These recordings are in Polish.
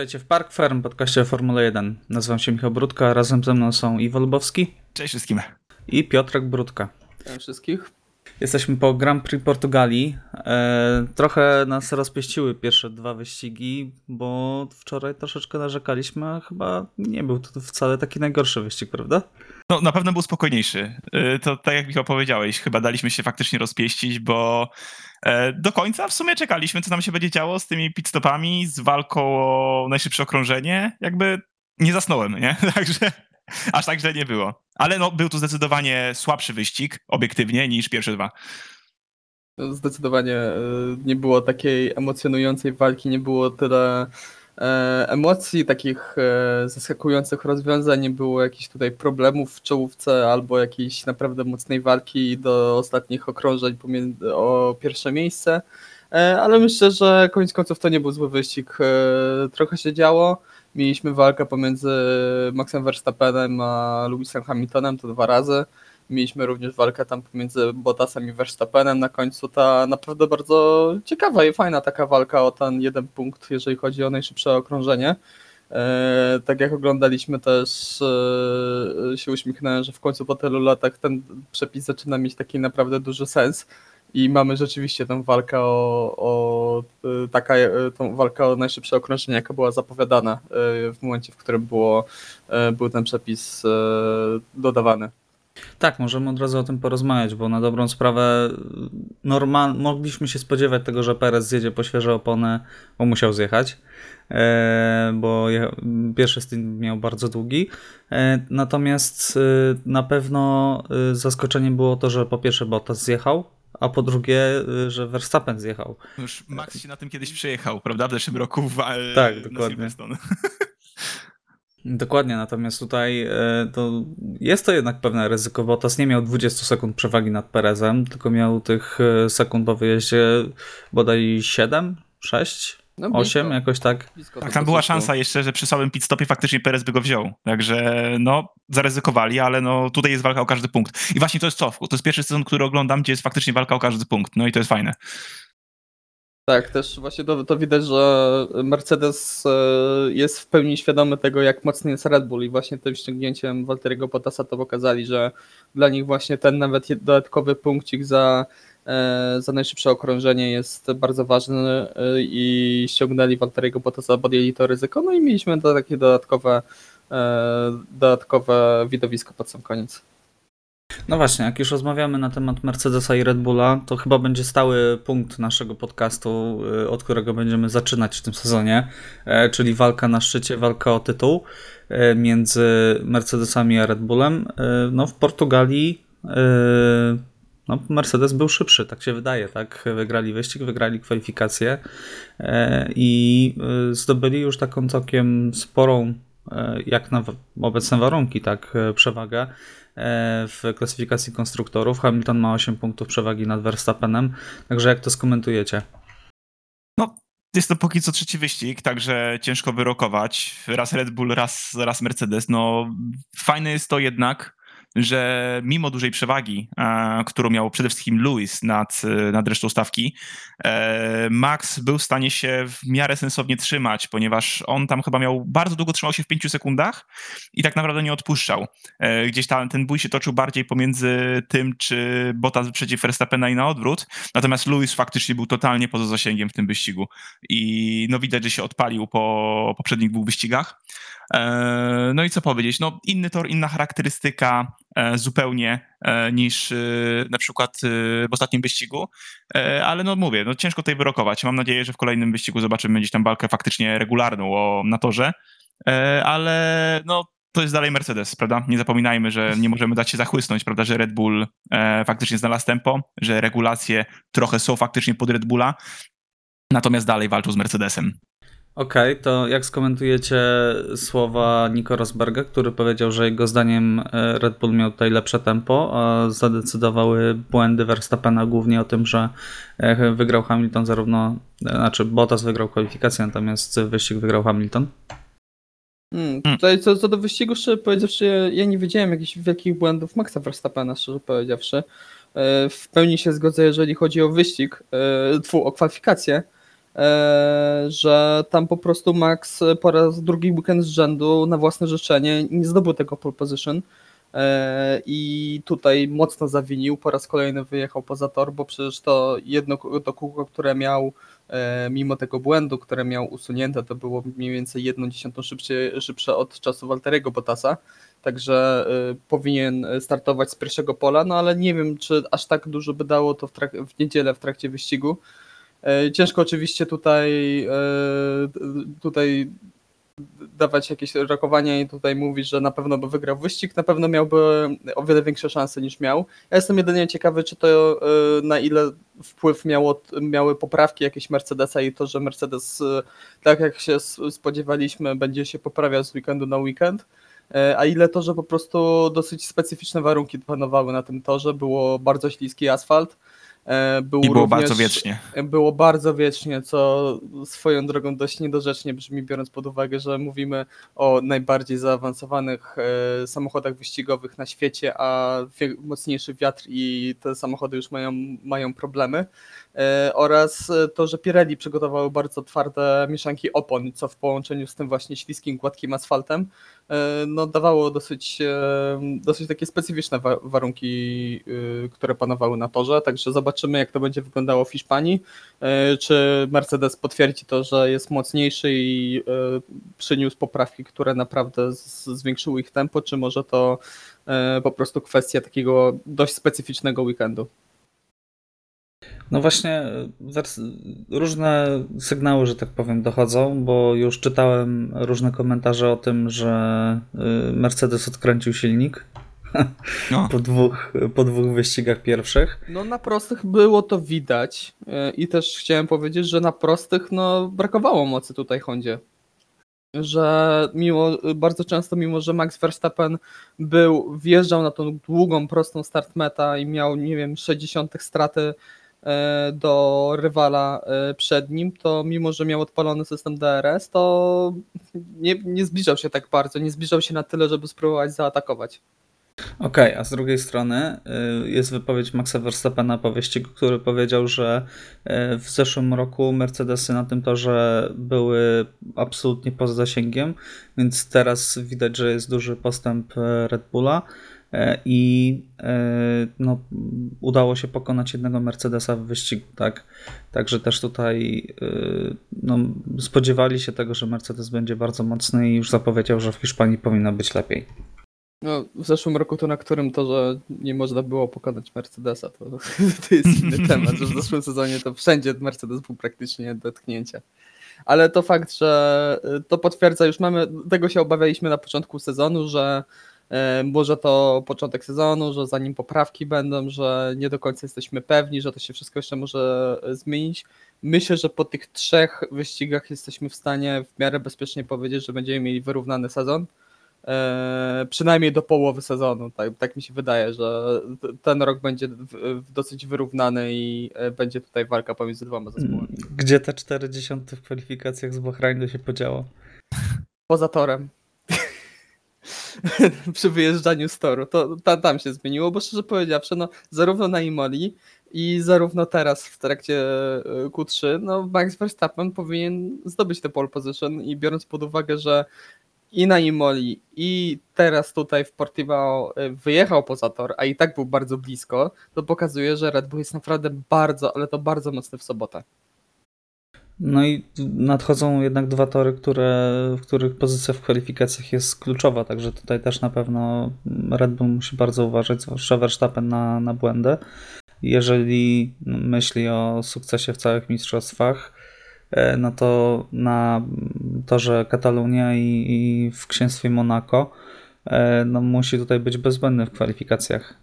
Witajcie w Park Farm, podcaście Formule 1. Nazywam się Michał Brudka, a razem ze mną są Iwo Lubowski Cześć wszystkim. i Piotrek Brudka. Witam wszystkich. Jesteśmy po Grand Prix Portugalii. E, trochę nas rozpieściły pierwsze dwa wyścigi, bo wczoraj troszeczkę narzekaliśmy, a chyba nie był to wcale taki najgorszy wyścig, prawda? No na pewno był spokojniejszy. Y, To tak jak Michał powiedziałeś, chyba daliśmy się faktycznie rozpieścić, bo e, do końca w sumie czekaliśmy, co nam się będzie działo z tymi pitstopami, z walką o najszybsze okrążenie. Jakby nie zasnąłem, nie? Także aż tak źle nie było. Ale no, był to zdecydowanie słabszy wyścig, obiektywnie, niż pierwsze dwa. Zdecydowanie e, nie było takiej emocjonującej walki, nie było tyle emocji, takich e, zaskakujących rozwiązań, nie było jakichś tutaj problemów w czołówce albo jakiejś naprawdę mocnej walki do ostatnich okrążeń o pierwsze miejsce. E, Ale myślę, że koniec końców to nie był zły wyścig. E, Trochę się działo. Mieliśmy walkę pomiędzy Maxem Verstappenem a Lewisem Hamiltonem, to dwa razy. Mieliśmy również walkę tam pomiędzy Bottasem i Verstappenem na końcu. Ta naprawdę bardzo ciekawa i fajna taka walka o ten jeden punkt, jeżeli chodzi o najszybsze okrążenie. E, tak jak oglądaliśmy też e, się uśmiechnąłem, że w końcu po tylu latach ten przepis zaczyna mieć taki naprawdę duży sens i mamy rzeczywiście tę walkę o, o e, taka, tą walkę o najszybsze okrążenie, jaka była zapowiadana w momencie, w którym było, był ten przepis dodawany. Tak, możemy od razu o tym porozmawiać, bo na dobrą sprawę normal, mogliśmy się spodziewać tego, że Perez zjedzie po świeże opony, bo musiał zjechać, e, bo pierwszy stint miał bardzo długi. E, natomiast e, na pewno e, zaskoczeniem było to, że po pierwsze Bottas zjechał, a po drugie, że Verstappen zjechał. Już Max się na tym kiedyś przejechał, prawda? W zeszłym roku w, e, Tak, dokładnie. Dokładnie, natomiast tutaj e, to jest to jednak pewne ryzyko. Bottas nie miał 20 sekund przewagi nad Perezem, tylko miał tych e, sekund po wyjeździe bodaj 7, 6, No, 8, blisko. jakoś tak. Blisko Tak, tam była szansa jeszcze, że przy słabym pit stopie faktycznie Perez by go wziął. Także no, zaryzykowali, ale no tutaj jest walka o każdy punkt. I właśnie to jest co? To jest pierwszy sezon, który oglądam, gdzie jest faktycznie walka o każdy punkt. No i to jest fajne. Tak, też właśnie to, to widać, że Mercedes e, jest w pełni świadomy tego, jak mocny jest Red Bull i właśnie tym ściągnięciem Walteriego Bottasa to pokazali, że dla nich właśnie ten nawet dodatkowy punkcik za, e, za najszybsze okrążenie jest bardzo ważny e, i ściągnęli Walteriego Bottasa, podjęli to ryzyko, no i mieliśmy to takie dodatkowe, dodatkowe widowisko pod sam koniec. No właśnie, jak już rozmawiamy na temat Mercedesa i Red Bulla, to chyba będzie stały punkt naszego podcastu, e, od którego będziemy zaczynać w tym sezonie, e, czyli walka na szczycie, walka o tytuł e, między Mercedesami a Red Bullem. E, No w Portugalii no, Mercedes był szybszy, tak się wydaje, tak? Wygrali wyścig, wygrali kwalifikacje i zdobyli już taką całkiem sporą, jak na obecne warunki, tak, przewagę w klasyfikacji konstruktorów. Hamilton ma 8 punktów przewagi nad Verstappenem, także jak to skomentujecie? Jest to póki co trzeci wyścig, także ciężko wyrokować. Raz Red Bull, raz, raz Mercedes. No, fajne jest to jednak, że mimo dużej przewagi, e, którą miał przede wszystkim Lewis nad, e, nad resztą stawki, e, Max był w stanie się w miarę sensownie trzymać, ponieważ on tam chyba miał, bardzo długo trzymał się w 5 sekundach i tak naprawdę nie odpuszczał. Gdzieś tam ten bój się toczył bardziej pomiędzy tym, czy Bottas wyprzedził Verstappena i na odwrót, natomiast Lewis faktycznie był totalnie poza zasięgiem w tym wyścigu i no widać, że się odpalił po poprzednich dwóch wyścigach. E, No i co powiedzieć, no inny tor, inna charakterystyka e, zupełnie e, niż na przykład w ostatnim wyścigu, ale no mówię, no ciężko tutaj wyrokować. Mam nadzieję, że w kolejnym wyścigu zobaczymy gdzieś tam walkę faktycznie regularną o, na torze, ale no to jest dalej Mercedes, prawda? Nie zapominajmy, że nie możemy dać się zachłysnąć, prawda, że Red Bull faktycznie znalazł tempo, że regulacje trochę są faktycznie pod Red Bulla, natomiast dalej walczą z Mercedesem. Okej, to jak skomentujecie słowa Nico Rosberga, który powiedział, że jego zdaniem e, Red Bull miał tutaj lepsze tempo, a zadecydowały błędy Verstappena głównie o tym, że e, wygrał Hamilton zarówno, e, znaczy Bottas wygrał kwalifikację, natomiast wyścig wygrał Hamilton. Hmm, tutaj co, co do wyścigu, szczerze powiedziawszy, ja, ja nie wiedziałem jakichś wielkich błędów Maxa Verstappena, szczerze powiedziawszy. W pełni się zgodzę, jeżeli chodzi o wyścig, tfu, o kwalifikację, że tam po prostu Max po raz drugi weekend z rzędu na własne życzenie nie zdobył tego pole position e, i tutaj mocno zawinił, po raz kolejny wyjechał poza tor, bo przecież to jedno to kółko, które miał e, mimo tego błędu, które miał usunięte, to było mniej więcej jedną dziesiątą szybsze od czasu Walteriego Bottasa, także powinien startować z pierwszego pola, no ale nie wiem, czy aż tak dużo by dało to w, w niedzielę w trakcie wyścigu. E, Ciężko oczywiście tutaj, e, tutaj dawać jakieś rokowania i tutaj mówić, że na pewno by wygrał wyścig, na pewno miałby o wiele większe szanse niż miał. Ja jestem jedynie ciekawy, czy to e, na ile wpływ miało, miały poprawki jakieś Mercedesa i to, że Mercedes, tak jak się spodziewaliśmy, będzie się poprawiał z weekendu na weekend, a ile to, że po prostu dosyć specyficzne warunki panowały na tym torze, było bardzo śliski asfalt. E, Był I było również, bardzo wiecznie. było bardzo wiecznie, co swoją drogą dość niedorzecznie brzmi, biorąc pod uwagę, że mówimy o najbardziej zaawansowanych e, samochodach wyścigowych na świecie, a mocniejszy wiatr i te samochody już mają, mają problemy. E, oraz e, to, że Pirelli przygotowały bardzo twarde mieszanki opon, co w połączeniu z tym właśnie śliskim, gładkim asfaltem e, no, dawało dosyć, dosyć takie specyficzne wa- warunki, które panowały na torze, także zobaczymy jak to będzie wyglądało w Hiszpanii, czy Mercedes potwierdzi to, że jest mocniejszy i przyniósł poprawki, które naprawdę zwiększyły ich tempo, czy może to po prostu kwestia takiego dość specyficznego weekendu. No właśnie, wers- różne sygnały, że tak powiem, dochodzą, bo już czytałem różne komentarze o tym, że y, Mercedes odkręcił silnik No. po dwóch, po dwóch wyścigach pierwszych. No na prostych było to widać e, i też chciałem powiedzieć, że na prostych no brakowało mocy tutaj Hondzie. Że mimo, bardzo często mimo, że Max Verstappen był, wjeżdżał na tą długą, prostą start meta i miał, nie wiem, 60 straty e, do rywala e, przed nim, to mimo, że miał odpalony system DRS, to nie, nie zbliżał się tak bardzo, nie zbliżał się na tyle, żeby spróbować zaatakować. Okej, a z drugiej strony y, jest wypowiedź Maxa Verstappena po wyścigu, który powiedział, że w zeszłym roku Mercedesy na tym torze były absolutnie poza zasięgiem, więc teraz widać, że jest duży postęp Red Bulla i y, no, udało się pokonać jednego Mercedesa w wyścigu, tak? Także też tutaj y, no, spodziewali się tego, że Mercedes będzie bardzo mocny i już zapowiedział, że w Hiszpanii powinno być lepiej. No, w zeszłym roku to, na którym to, że nie można było pokonać Mercedesa, to, to jest inny temat, że w zeszłym sezonie to wszędzie Mercedes był praktycznie do tknięcia. Ale to fakt, że to potwierdza, już mamy, tego się obawialiśmy na początku sezonu, że e, może to początek sezonu, że zanim poprawki będą, że nie do końca jesteśmy pewni, że to się wszystko jeszcze może e, zmienić. Myślę, że po tych trzech wyścigach jesteśmy w stanie w miarę bezpiecznie powiedzieć, że będziemy mieli wyrównany sezon. E, przynajmniej do połowy sezonu. Tak, tak mi się wydaje, że ten rok będzie dosyć wyrównany i będzie tutaj walka pomiędzy dwoma zespołami. Gdzie te 40 w kwalifikacjach z Bahrainu się podziało? Poza torem. Przy wyjeżdżaniu z toru. To ta, tam się zmieniło, bo szczerze powiedziawszy, no, zarówno na Imoli i zarówno teraz w trakcie e, Q3, no Max Verstappen powinien zdobyć tę pole position i biorąc pod uwagę, że i na Imoli i teraz tutaj w Portimao e, wyjechał poza tor, a i tak był bardzo blisko, to pokazuje, że Red Bull jest naprawdę bardzo, ale to bardzo mocny w sobotę. No i nadchodzą jednak dwa tory, które, w których pozycja w kwalifikacjach jest kluczowa, także tutaj też na pewno Red Bull musi bardzo uważać, zwłaszcza Verstappen na, na błędy. Jeżeli myśli o sukcesie w całych mistrzostwach, e, no to na torze Katalunia i, i w księstwie Monaco e, no musi tutaj być bezbłędny w kwalifikacjach.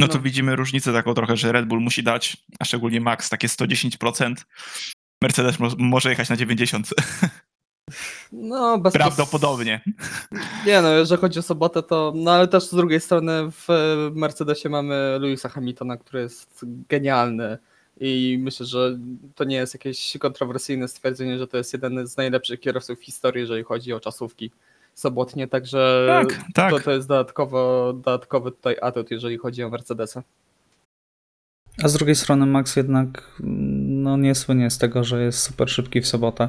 No to widzimy różnicę taką trochę, że Red Bull musi dać, a szczególnie Max, takie 110%. Mercedes mo- może jechać na 90%. No, bez Prawdopodobnie. Nie no, jeżeli chodzi o sobotę, to. No ale też z drugiej strony w Mercedesie mamy Louisa Hamiltona, który jest genialny. I myślę, że to nie jest jakieś kontrowersyjne stwierdzenie, że to jest jeden z najlepszych kierowców w historii, jeżeli chodzi o czasówki sobotnie, także Tak, tak. to, to jest dodatkowo, dodatkowy tutaj atut, jeżeli chodzi o Mercedesa. A z drugiej strony Max jednak no, no, nie słynie z tego, że jest super szybki w sobotę.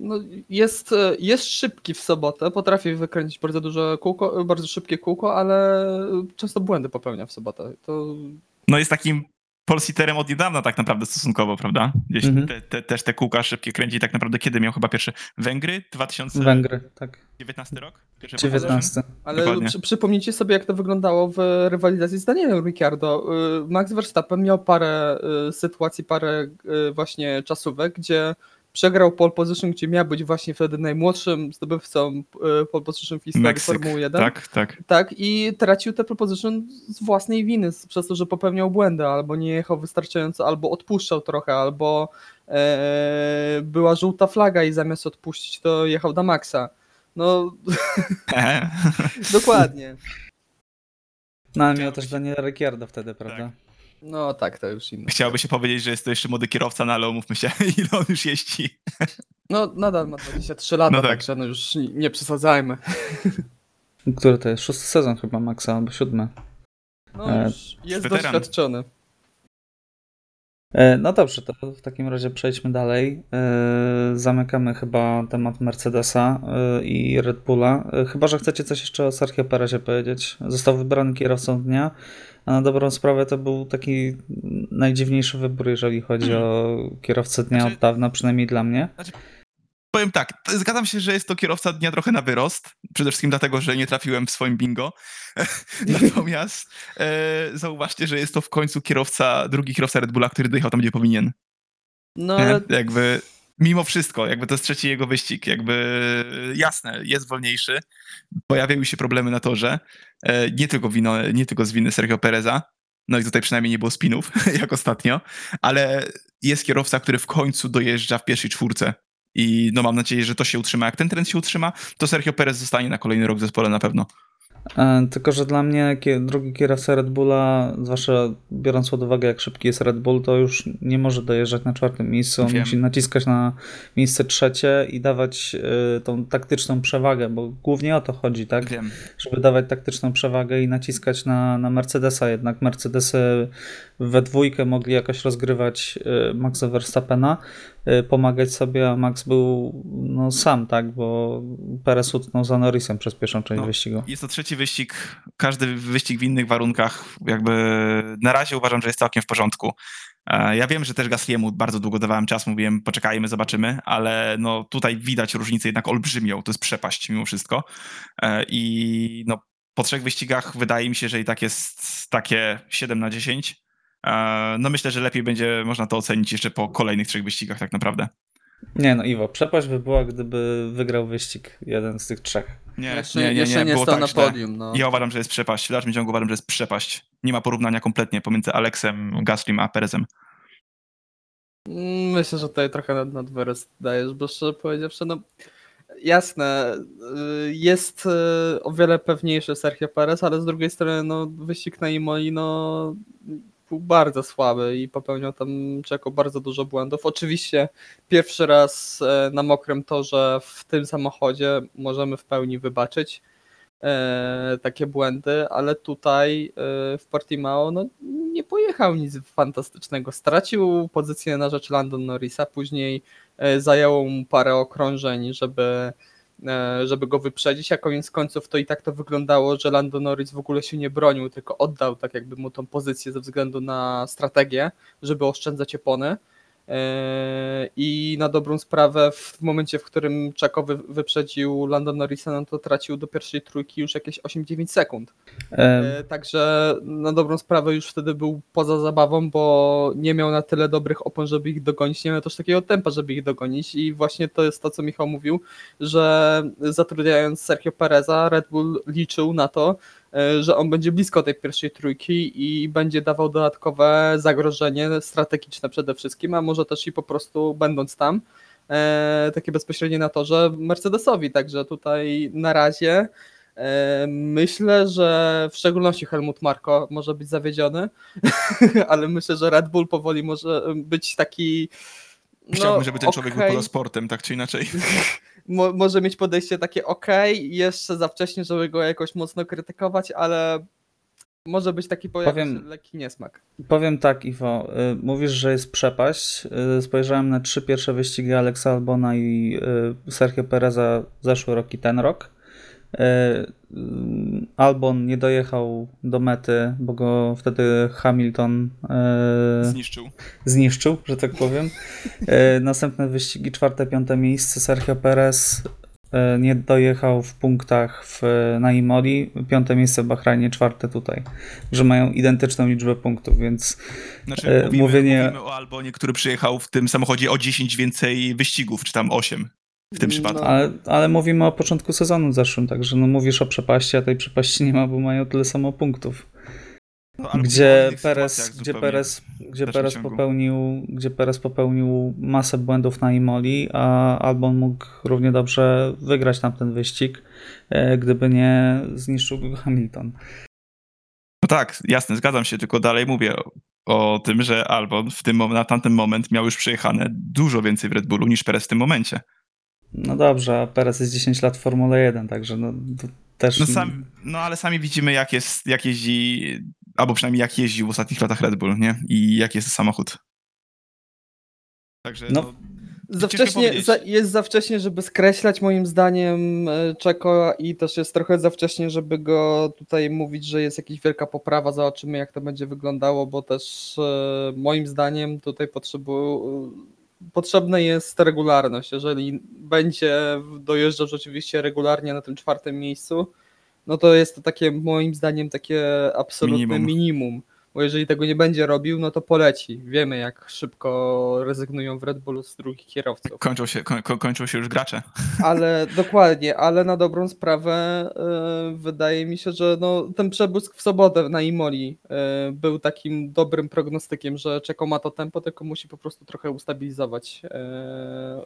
No, jest, e, jest szybki w sobotę, potrafi wykręcić bardzo duże kółko, bardzo szybkie kółko, ale często błędy popełnia w sobotę. To No jest takim polsiterem od niedawna tak naprawdę stosunkowo, prawda? Gdzieś Mhm. te, te, też te kółka szybkie kręci tak naprawdę kiedy miał chyba pierwsze Węgry? 2019 Węgry, tak. rok? Pierwsze pole position? 19. Ale Dokładnie. przy, przypomnijcie sobie, jak to wyglądało w rywalizacji z Danielem Ricciardo. Y, Max Verstappen miał parę y, sytuacji, parę y, właśnie czasówek, gdzie przegrał pole position, gdzie miał być właśnie wtedy najmłodszym zdobywcą y, pole position w historii Meksyk, Formuły 1. tak, tak. Tak, i tracił te pole position z własnej winy, przez to, że popełniał błędy, albo nie jechał wystarczająco, albo odpuszczał trochę, albo e, była żółta flaga i zamiast odpuścić, to jechał na maksa. No, dokładnie. No ale miał też Daniela Ricciardo wtedy, prawda? Tak. No tak, to już inne. Chciałoby się powiedzieć, że jest to jeszcze młody kierowca, no ale umówmy się, ile on już jeździ. No nadal ma 23 lata, No tak. także no już nie, nie przesadzajmy. Który to jest? Szósty sezon chyba Maxa, albo siódmy. No E, już jest weteran. doświadczony. E, No dobrze, to w takim razie przejdźmy dalej. E, Zamykamy chyba temat Mercedesa e, i Red Bulla. E, Chyba, że chcecie coś jeszcze o Sergio Perezie powiedzieć. Został wybrany kierowcą dnia, a na dobrą sprawę to był taki najdziwniejszy wybór, jeżeli chodzi o kierowcę dnia Znaczy- od dawna, przynajmniej dla mnie. Powiem tak, zgadzam się, że jest to kierowca dnia trochę na wyrost. Przede wszystkim dlatego, że nie trafiłem w swoim bingo. Natomiast e, zauważcie, że jest to w końcu kierowca, drugi kierowca Red Bulla, który dojechał tam, gdzie powinien. No ale Jakby mimo wszystko, jakby to jest trzeci jego wyścig, jakby jasne, jest wolniejszy, pojawiały się problemy na torze, e, nie tylko, wino, nie tylko z winy Sergio Pereza, no i tutaj przynajmniej nie było spinów, jak ostatnio, ale jest kierowca, który w końcu dojeżdża w pierwszej czwórce i no mam nadzieję, że to się utrzyma. Jak ten trend się utrzyma, to Sergio Perez zostanie na kolejny rok w zespole na pewno. E, Tylko, że dla mnie drugi kierowca Red Bulla, zwłaszcza biorąc pod uwagę, jak szybki jest Red Bull, to już nie może dojeżdżać na czwartym miejscu. On Wiem. musi naciskać na miejsce trzecie i dawać e, tą taktyczną przewagę, bo głównie o to chodzi, tak? Wiem. Żeby dawać taktyczną przewagę i naciskać na, na Mercedesa. Jednak Mercedesy we dwójkę mogli jakoś rozgrywać e, Maxa Verstappena, pomagać sobie, a Max był no, sam, tak? Bo Perez utknął za Norrisem przez pierwszą część No. wyścigu. Jest to trzeci wyścig, każdy wyścig w innych warunkach, jakby na razie uważam, że jest całkiem w porządku. E, Ja wiem, że też Gasliemu bardzo długo dawałem czas, mówiłem poczekajmy, zobaczymy, ale no tutaj widać różnicę jednak olbrzymią, to jest przepaść mimo wszystko E, i no po trzech wyścigach wydaje mi się, że i tak jest takie 7 na 10. E, No myślę, że lepiej będzie można to ocenić jeszcze po kolejnych trzech wyścigach tak naprawdę. Nie no, Iwo, przepaść by była, gdyby wygrał wyścig jeden z tych trzech. Nie, jeszcze nie, nie, jeszcze nie, nie było stał tak na podium. No. Ja uważam, że jest przepaść. W dalszym ciągu uważam, że jest przepaść. Nie ma porównania kompletnie pomiędzy Alexem, Gaslim a Perezem. Myślę, że tutaj trochę nad, nad dajesz, bo szczerze powiedziawszy, no jasne, y, jest y, o wiele pewniejszy Sergio Perez, ale z drugiej strony no, wyścig na Imoli no, był bardzo słaby i popełniał tam Czeko bardzo dużo błędów. Oczywiście pierwszy raz e, na mokrym torze w tym samochodzie możemy w pełni wybaczyć e, takie błędy, ale tutaj e, w Portimao no, nie pojechał nic fantastycznego. Stracił pozycję na rzecz Landon Norrisa, później zajęło mu parę okrążeń, żeby, żeby go wyprzedzić, a koniec końców to i tak to wyglądało, że Landon Norris w ogóle się nie bronił, tylko oddał tak jakby mu tą pozycję ze względu na strategię, żeby oszczędzać opony. E, I na dobrą sprawę, w momencie, w którym Czeko wy, wyprzedził Landon Norrisa, no to tracił do pierwszej trójki już jakieś 8-9 sekund. E, Także na dobrą sprawę już wtedy był poza zabawą, bo nie miał na tyle dobrych opon, żeby ich dogonić, nie miał też takiego tempa, żeby ich dogonić. I właśnie to jest to, co Michał mówił, że zatrudniając Sergio Pereza, Red Bull liczył na to, że on będzie blisko tej pierwszej trójki i będzie dawał dodatkowe zagrożenie strategiczne przede wszystkim, a może też i po prostu będąc tam, e, takie bezpośrednie na torze Mercedesowi, także tutaj na razie E, Myślę, że w szczególności Helmut Marko może być zawiedziony, ale myślę, że Red Bull powoli może być taki. No, Chciałbym, żeby ten człowiek był sportem, tak czy inaczej. mo, może mieć podejście takie ok, jeszcze za wcześnie, żeby go jakoś mocno krytykować, ale może być taki Powiem- lekki niesmak. Powiem tak, Iwo. y, Mówisz, że jest przepaść. Y, Spojrzałem na trzy pierwsze wyścigi Alexa Albona i y, Sergio Pereza zeszły rok i ten rok. Y, y, Albon nie dojechał do mety, bo go wtedy Hamilton y, Zniszczył. zniszczył, że tak powiem. E, Następne wyścigi, czwarte, piąte miejsce. Sergio Perez e, nie dojechał w punktach w, na Imoli. Piąte miejsce w Bahrajnie, czwarte tutaj. Że mają identyczną liczbę punktów, więc Znaczy, E, mówimy, mówienie- mówimy o Albonie, który przyjechał w tym samochodzie o 10 więcej wyścigów, czy tam 8 w tym No, przypadku. ale, ale mówimy o początku sezonu zeszłym, także no mówisz o przepaści, a tej przepaści nie ma, bo mają tyle samo punktów. No, Gdzie Perez, gdzie. Perez, gdzie Perez popełnił, gdzie Perez popełnił masę błędów na Imoli, a Albon mógł równie dobrze wygrać tam ten wyścig, e, gdyby nie zniszczył go Hamilton. No tak, jasne, zgadzam się, tylko dalej mówię o, o tym, że Albon w tym, na tamten moment miał już przejechane dużo więcej w Red Bullu niż Perez w tym momencie. No dobrze, a Perez jest 10 lat w Formule 1, także no to też... No, sam, no ale sami widzimy, jak, jest, jak jeździ, albo przynajmniej jak jeździł w ostatnich latach Red Bull, nie? I jaki jest samochód. Także No, no, Za wcześnie, za, jest za wcześnie, żeby skreślać moim zdaniem e, Czeko i też jest trochę za wcześnie, żeby go tutaj mówić, że jest jakaś wielka poprawa. Zobaczymy jak to będzie wyglądało, bo też e, moim zdaniem tutaj potrzebu, potrzebna jest regularność. Jeżeli będzie dojeżdżał rzeczywiście regularnie na tym czwartym miejscu, no to jest to takie moim zdaniem takie absolutne Minimum. minimum. Bo jeżeli tego nie będzie robił, no to poleci. Wiemy, jak szybko rezygnują w Red Bullu z drugich kierowców. kończą, się, koń, koń- kończą się już gracze. Ale dokładnie, ale na dobrą sprawę e, wydaje mi się, że no, ten przebłysk w sobotę na Imoli e, był takim dobrym prognostykiem, że Czeko ma to tempo, tylko musi po prostu trochę ustabilizować,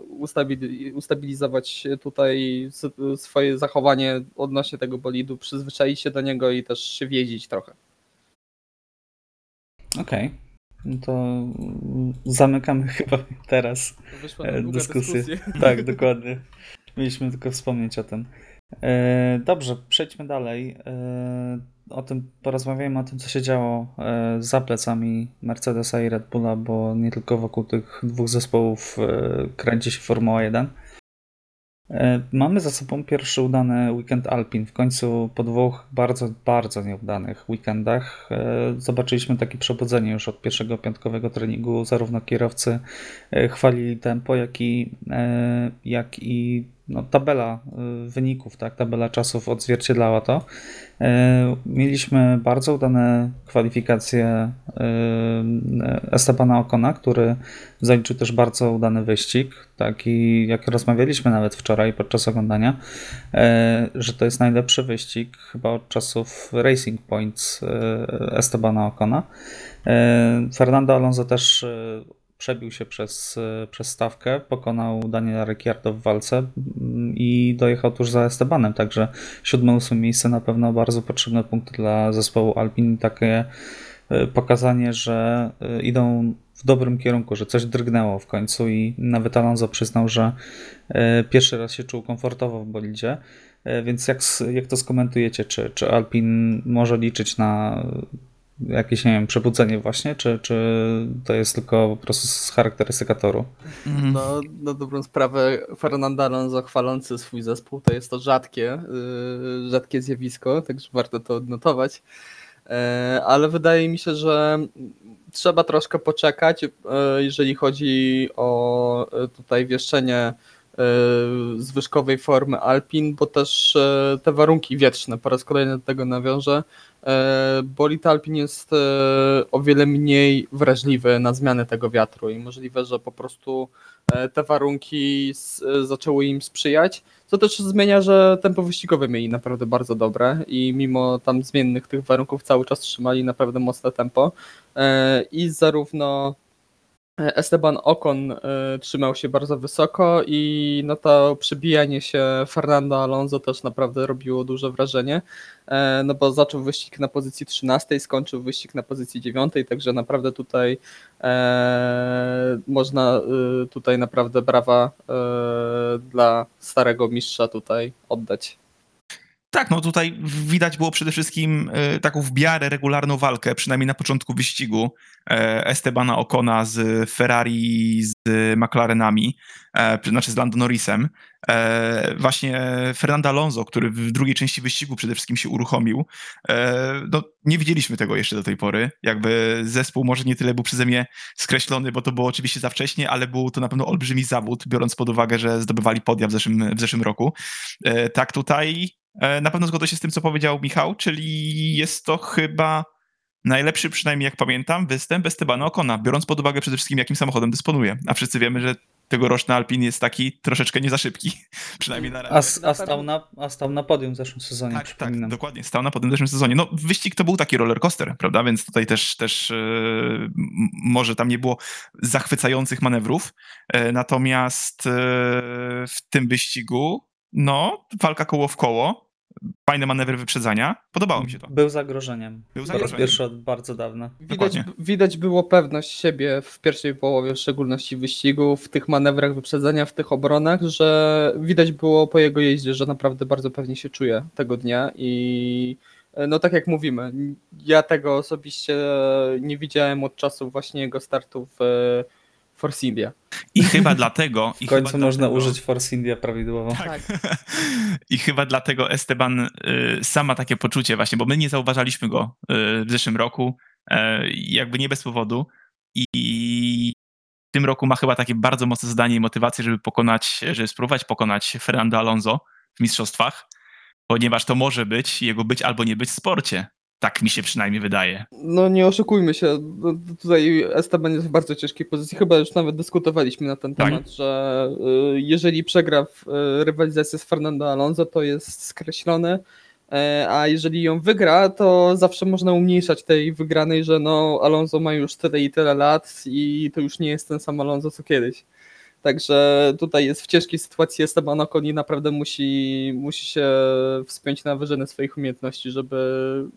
ustabili, ustabilizować tutaj swoje zachowanie odnośnie tego bolidu, przyzwyczaić się do niego i też się wiedzieć trochę. Okej, no to zamykamy chyba teraz E, dyskusję. dyskusja. Tak, dokładnie. Mieliśmy tylko wspomnieć o tym. E, Dobrze, przejdźmy dalej. E, O tym porozmawiajmy o tym, co się działo za plecami Mercedesa i Red Bulla, bo nie tylko wokół tych dwóch zespołów kręci się Formuła 1. E, Mamy za sobą pierwszy udany weekend Alpin. W końcu po dwóch bardzo, bardzo nieudanych weekendach e, zobaczyliśmy takie przebudzenie już od pierwszego piątkowego treningu. Zarówno kierowcy e, chwalili tempo, jak i, jak i no, tabela e, wyników, tak, tabela czasów odzwierciedlała to. E, Mieliśmy bardzo udane kwalifikacje e, Estebana Okona, który zaliczył też bardzo udany wyścig, taki jak rozmawialiśmy nawet wczoraj podczas oglądania, że to jest najlepszy wyścig chyba od czasów Racing Points Estebana Okona. Fernando Alonso też przebił się przez, przez stawkę, pokonał Daniela Ricciardo w walce mm, i dojechał tuż za Estebanem, także siódme, ósme miejsce na pewno bardzo potrzebne punkty dla zespołu Alpin, takie e, pokazanie, że e, idą w dobrym kierunku, że coś drgnęło w końcu i nawet Alonso przyznał, że e, pierwszy raz się czuł komfortowo w bolidzie, więc jak, jak to skomentujecie, czy, czy Alpin może liczyć na jakieś, nie wiem, przebudzenie właśnie, czy, czy to jest tylko po prostu z charakterystyka toru? No, na dobrą sprawę Fernando Alonso chwalący swój zespół to jest to rzadkie, yy, rzadkie zjawisko, także warto to odnotować. E, Ale wydaje mi się, że trzeba troszkę poczekać, e, jeżeli chodzi o e, tutaj wieszczenie zwyżkowej formy Alpin, bo też e, te warunki wietrzne, po raz kolejny do tego nawiążę, e, bolid Alpin jest e, o wiele mniej wrażliwy na zmiany tego wiatru i możliwe, że po prostu e, te warunki e, zaczęły im sprzyjać, co też zmienia, że tempo wyścigowe mieli naprawdę bardzo dobre i mimo tam zmiennych tych warunków cały czas trzymali naprawdę mocne tempo E, i zarówno Esteban Ocon e, trzymał się bardzo wysoko i no to przybijanie się Fernando Alonso też naprawdę robiło duże wrażenie, e, no bo zaczął wyścig na pozycji 13, skończył wyścig na pozycji 9, także naprawdę tutaj e, można tutaj naprawdę brawa dla starego mistrza tutaj oddać. Tak, no tutaj widać było przede wszystkim e, taką w regularną walkę, przynajmniej na początku wyścigu e, Estebana Ocona z Ferrari, z McLarenami, e, znaczy z Lando Norrisem. Właśnie Fernando Alonso, który w drugiej części wyścigu przede wszystkim się uruchomił. No, nie widzieliśmy tego jeszcze do tej pory. Jakby zespół może nie tyle był przeze mnie skreślony, bo to było oczywiście za wcześnie, ale był to na pewno olbrzymi zawód, biorąc pod uwagę, że zdobywali podia w zeszłym, w zeszłym roku. Tak tutaj na pewno zgodzę się z tym, co powiedział Michał, czyli jest to chyba najlepszy, przynajmniej jak pamiętam, występ Estebana Okona, biorąc pod uwagę przede wszystkim, jakim samochodem dysponuje. A wszyscy wiemy, że tegoroczny Alpin jest taki troszeczkę nie za szybki, przynajmniej na A, razie. s- a, stał na, a stał na podium w zeszłym sezonie, Tak, tak, dokładnie. Stał na potem w zeszłym sezonie. No, wyścig to był taki roller coaster, prawda? Więc tutaj też, też e, m- może tam nie było zachwycających manewrów. E, natomiast e, w tym wyścigu, no, walka koło w koło, fajne manewry wyprzedzania. Podobało mi się to. Był zagrożeniem. Był zagrożeniem. pierwszy od bardzo dawna. Widać, widać było pewność siebie w pierwszej połowie, w szczególności wyścigu, w tych manewrach wyprzedzenia, w tych obronach, że widać było po jego jeździe, że naprawdę bardzo pewnie się czuje tego dnia i e, no tak jak mówimy, ja tego osobiście nie widziałem od czasu właśnie jego startu w Force India. I chyba dlatego... W i końcu chyba można dlatego- użyć Force India prawidłowo. Tak. I chyba dlatego Esteban y, sama takie poczucie właśnie, bo my nie zauważaliśmy go y, w zeszłym roku, y, jakby nie bez powodu. I w tym roku ma chyba takie bardzo mocne zadanie i motywację, żeby pokonać, żeby spróbować pokonać Fernando Alonso w mistrzostwach, ponieważ to może być jego być albo nie być w sporcie. Tak mi się przynajmniej wydaje. No nie oszukujmy się, no, tutaj Esteban jest w bardzo ciężkiej pozycji, chyba już nawet dyskutowaliśmy na ten Tak. temat, że y, jeżeli przegra w y, rywalizacji z Fernando Alonso, to jest skreślony, a jeżeli ją wygra, to zawsze można umniejszać tej wygranej, że no Alonso ma już tyle i tyle lat i to już nie jest ten sam Alonso co kiedyś. Także tutaj jest w ciężkiej sytuacji Esteban Ocon i naprawdę musi, musi się wspiąć na wyżyny swoich umiejętności, żeby,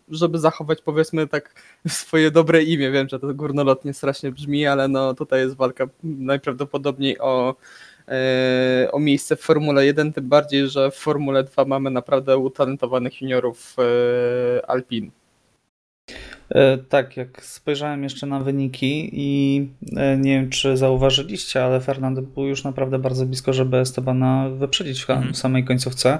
żeby zachować powiedzmy tak swoje dobre imię. Wiem, że to górnolotnie strasznie brzmi, ale no tutaj jest walka najprawdopodobniej o, e, o miejsce w Formule 1, tym bardziej, że w Formule 2 mamy naprawdę utalentowanych juniorów e, Alpin. E, Tak, jak spojrzałem jeszcze na wyniki i e, nie wiem, czy zauważyliście, ale Fernando był już naprawdę bardzo blisko, żeby Estebana wyprzedzić w Mhm. samej końcówce.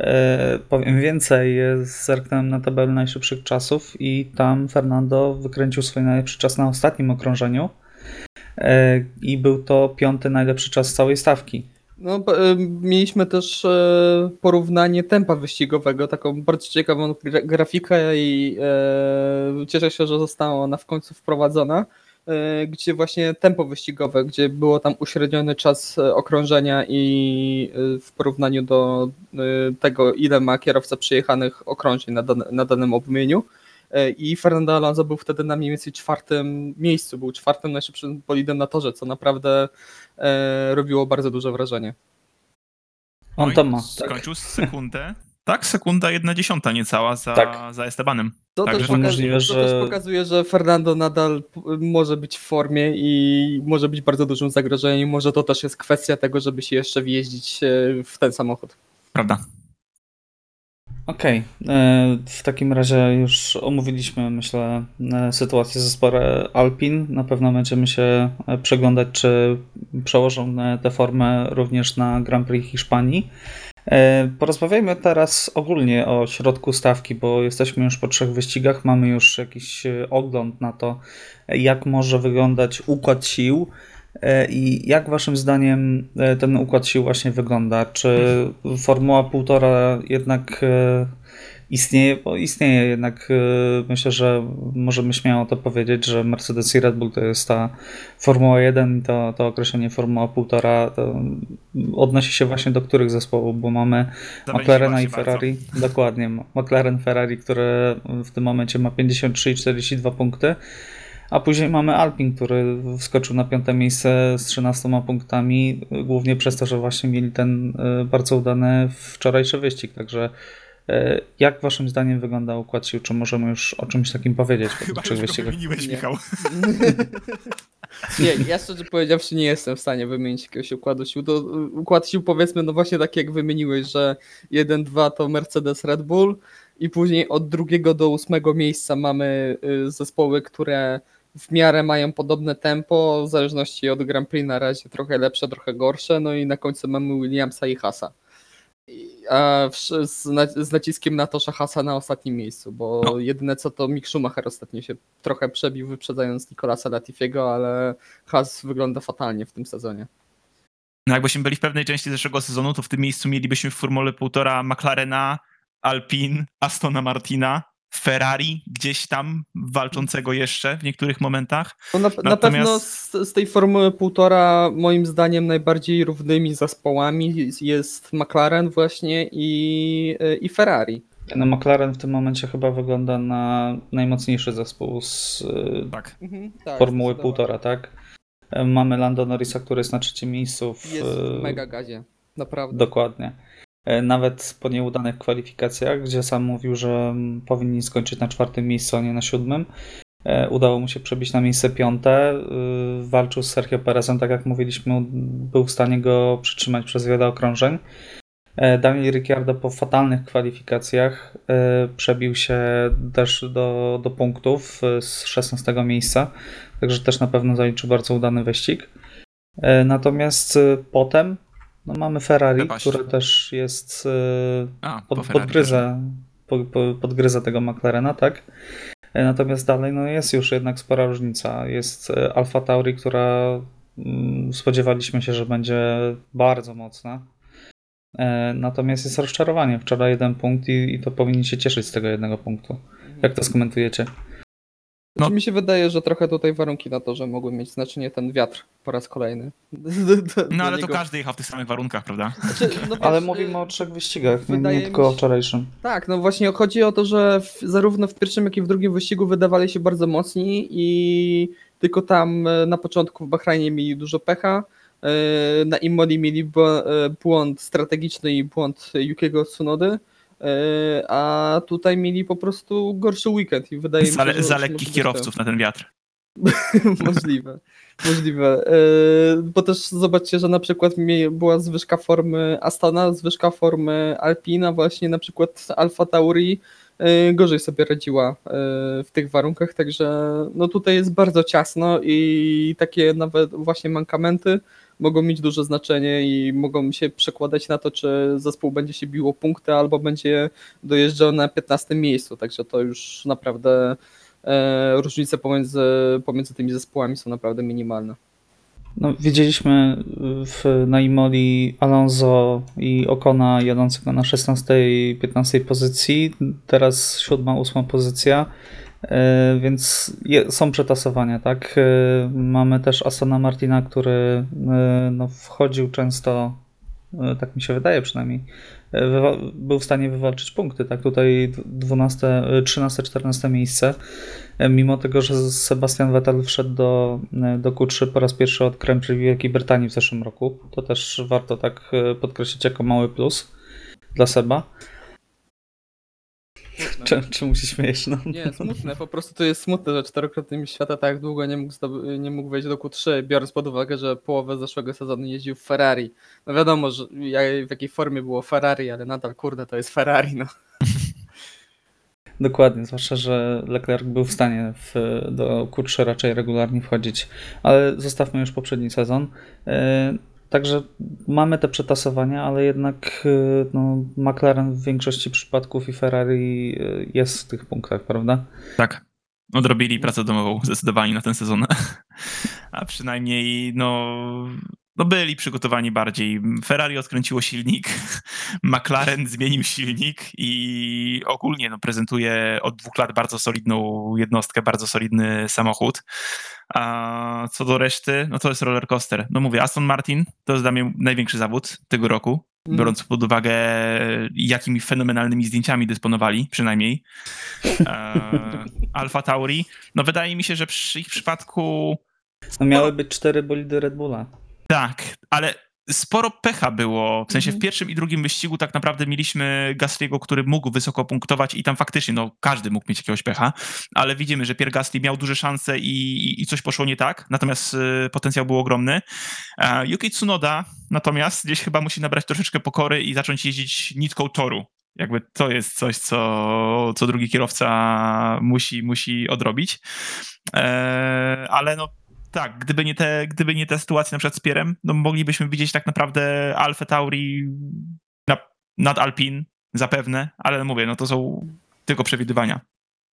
E, powiem więcej, zerknąłem na tabelę najszybszych czasów i tam Fernando wykręcił swój najlepszy czas na ostatnim okrążeniu i był to piąty najlepszy czas całej stawki. No, e, mieliśmy też e, porównanie tempa wyścigowego, taką bardzo ciekawą gra- grafikę i e, cieszę się, że została ona w końcu wprowadzona, gdzie właśnie tempo wyścigowe, gdzie było tam uśredniony czas okrążenia i w porównaniu do tego, ile ma kierowca przyjechanych okrążeń na, na danym obmieniu. E, I Fernando Alonso był wtedy na mniej więcej czwartym miejscu, był czwartym najszybszym bolidem na torze, co naprawdę e, robiło bardzo duże wrażenie. On No i to ma. Tak. Skończył sekundę. Tak, sekunda jedna dziesiąta niecała za, Tak. za Estebanem. To, Także też, pokazuje, możliwe, to że- też pokazuje, że Fernando nadal może być w formie i może być bardzo dużym zagrożeniem. Może to też jest kwestia tego, żeby się jeszcze wjeździć e, w ten samochód. Prawda. Okej, e, w takim razie już omówiliśmy, myślę, e, sytuację zespołu Alpin. Na pewno będziemy się e, przeglądać, czy przełożą tę formę również na Grand Prix Hiszpanii. Porozmawiajmy teraz ogólnie o środku stawki, bo jesteśmy już po trzech wyścigach, mamy już jakiś ogląd na to, jak może wyglądać układ sił. E, I jak waszym zdaniem e, ten układ sił właśnie wygląda? Czy Formuła półtora jednak e, istnieje? Bo istnieje jednak, myślę, że możemy śmiało to powiedzieć, że Mercedes i Red Bull to jest ta Formuła 1 i to, to określenie Formuła półtora to odnosi się właśnie do których zespołów, bo mamy Zawęziła McLarena i bardzo. Ferrari. Dokładnie. McLaren Ferrari, które w tym momencie ma 53 i 42 punkty. A później mamy Alpin, który wskoczył na piąte miejsce z 13 punktami, głównie przez to, że właśnie mieli ten y, bardzo udany wczorajszy wyścig. Także E, Jak waszym zdaniem wygląda układ sił? Czy możemy już o czymś takim powiedzieć po Chyba już go wyścigach? wymieniłeś, Nie. Michał. Nie, ja szczerze powiedziawszy nie jestem w stanie wymienić jakiegoś układu sił. To y, układ sił powiedzmy, no właśnie tak jak wymieniłeś, że 1-2 to Mercedes Red Bull i później od drugiego do ósmego miejsca mamy y, zespoły, które w miarę mają podobne tempo, w zależności od Grand Prix na razie trochę lepsze, trochę gorsze, no i na końcu mamy Williamsa i Hasa. A z, na, z naciskiem na to, że Hasa na ostatnim miejscu, bo No. jedyne co to Mick Schumacher ostatnio się trochę przebił, wyprzedzając Nicolasa Latifiego, ale Has wygląda fatalnie w tym sezonie. No jakbyśmy byli w pewnej części zeszłego sezonu, to w tym miejscu mielibyśmy w Formule 1,5 McLarena, Alpine, Astona Martina, Ferrari gdzieś tam walczącego jeszcze w niektórych momentach. No na, na Natomiast- pewno z, z tej Formuły półtora moim zdaniem najbardziej równymi zespołami jest McLaren właśnie i, i Ferrari. No McLaren w tym momencie chyba wygląda na najmocniejszy zespół z Tak. tak, Formuły zdecydowanie. półtora, tak? E, Mamy Lando Norrisa, który jest na trzecim miejscu. W, Jest w mega gazie, naprawdę. Dokładnie. E, Nawet po nieudanych kwalifikacjach, gdzie sam mówił, że mm, powinni skończyć na czwartym miejscu, a nie na siódmym, e, udało mu się przebić na miejsce piąte. e, Walczył z Sergio Perezem, tak jak mówiliśmy, był w stanie go przytrzymać przez wiele okrążeń. Daniel Ricciardo po fatalnych kwalifikacjach przebił się też do, do punktów z 16 miejsca, także też na pewno zaliczy bardzo udany wyścig. Natomiast potem no mamy Ferrari, Przepaść. które też jest e, A, po pod, Ferrari podgryza, po, po, podgryza tego McLarena, tak? E, Natomiast dalej no jest już jednak spora różnica. Jest e, Alfa Tauri, która mm, spodziewaliśmy się, że będzie bardzo mocna. E, Natomiast jest rozczarowanie. Wczoraj jeden punkt i, i to powinni się cieszyć z tego jednego punktu. Jak to skomentujecie? No. Znaczy, mi się wydaje, że trochę tutaj warunki na to, że mogły mieć znaczenie ten wiatr po raz kolejny. No ale to każdy jechał w tych samych warunkach, prawda? Znaczy, no Ale mówimy o trzech wyścigach, nie, wydaje nie tylko o się- wczorajszym. Tak, no właśnie chodzi o to, że w, zarówno w pierwszym, jak i w drugim wyścigu wydawali się bardzo mocni i tylko tam e, na początku w Bahrajnie mieli dużo pecha. e, Na Imoli mieli e, błąd strategiczny i błąd Yukiego Tsunody, a tutaj mieli po prostu gorszy weekend i wydaje mi się, że... za lekkich kierowców na ten wiatr. Możliwe. Możliwe. Yy, Bo też zobaczcie, że na przykład była zwyżka formy Astana, zwyżka formy Alpina, właśnie na przykład Alfa Tauri yy, gorzej sobie radziła w tych warunkach, także no tutaj jest bardzo ciasno i takie nawet właśnie mankamenty mogą mieć duże znaczenie i mogą się przekładać na to, czy zespół będzie się biło punkty albo będzie dojeżdżał na 15 miejscu, także to już naprawdę e, różnice pomiędzy, pomiędzy tymi zespołami są naprawdę minimalne. No, widzieliśmy w, na Imoli Alonso i Okona jadącego na 16 i 15 pozycji, teraz 7, 8 pozycja, więc je, są przetasowania, tak? E, Mamy też Astona Martina, który e, no, wchodził często, e, tak mi się wydaje przynajmniej, e, był w stanie wywalczyć punkty, tak? Tutaj 12, 13, 14 miejsce. E, Mimo tego, że Sebastian Vettel wszedł do, e, do Q3 po raz pierwszy od Grand Prix Wielkiej Brytanii w zeszłym roku, to też warto tak e, podkreślić jako mały plus dla Seba. Czy, czemu się śmiejesz? No. Nie, smutne, po prostu to jest smutne, że czterokrotny mistrz świata tak długo nie mógł, nie mógł wejść do Q3, biorąc pod uwagę, że połowę zeszłego sezonu jeździł w Ferrari. No wiadomo, że w jakiej formie było Ferrari, ale nadal kurde to jest Ferrari, no. Dokładnie, zwłaszcza, że Leclerc był w stanie w, do Q3 raczej regularnie wchodzić. Ale zostawmy już poprzedni sezon. Także mamy te przetasowania, ale jednak e, no, McLaren w większości przypadków i Ferrari e, jest w tych punktach, prawda? Tak. Odrobili pracę domową zdecydowanie na ten sezon. A przynajmniej, no, no byli przygotowani bardziej. Ferrari odkręciło silnik, McLaren zmienił silnik i ogólnie no, prezentuje od dwóch lat bardzo solidną jednostkę, bardzo solidny samochód. A co do reszty, no to jest roller coaster. No mówię, Aston Martin to jest dla mnie największy zawód tego roku, biorąc pod uwagę, jakimi fenomenalnymi zdjęciami dysponowali, przynajmniej. E, Alfa Tauri. No wydaje mi się, że przy ich przypadku No, miały być cztery bolidy Red Bulla. Tak, ale sporo pecha było. W sensie w Mhm. pierwszym i drugim wyścigu tak naprawdę mieliśmy Gasly'ego, który mógł wysoko punktować i tam faktycznie, no każdy mógł mieć jakiegoś pecha, ale widzimy, że Pierre Gasly miał duże szanse i, i- coś poszło nie tak, natomiast y, potencjał był ogromny. A Yuki Tsunoda natomiast gdzieś chyba musi nabrać troszeczkę pokory i zacząć jeździć nitką toru. Jakby to jest coś, co, co drugi kierowca musi, musi odrobić. E, ale no tak, gdyby nie, te, gdyby nie te sytuacje na przykład z Pierem, no moglibyśmy widzieć tak naprawdę Alfa Tauri na, nad Alpin zapewne, ale mówię, no to są tylko przewidywania.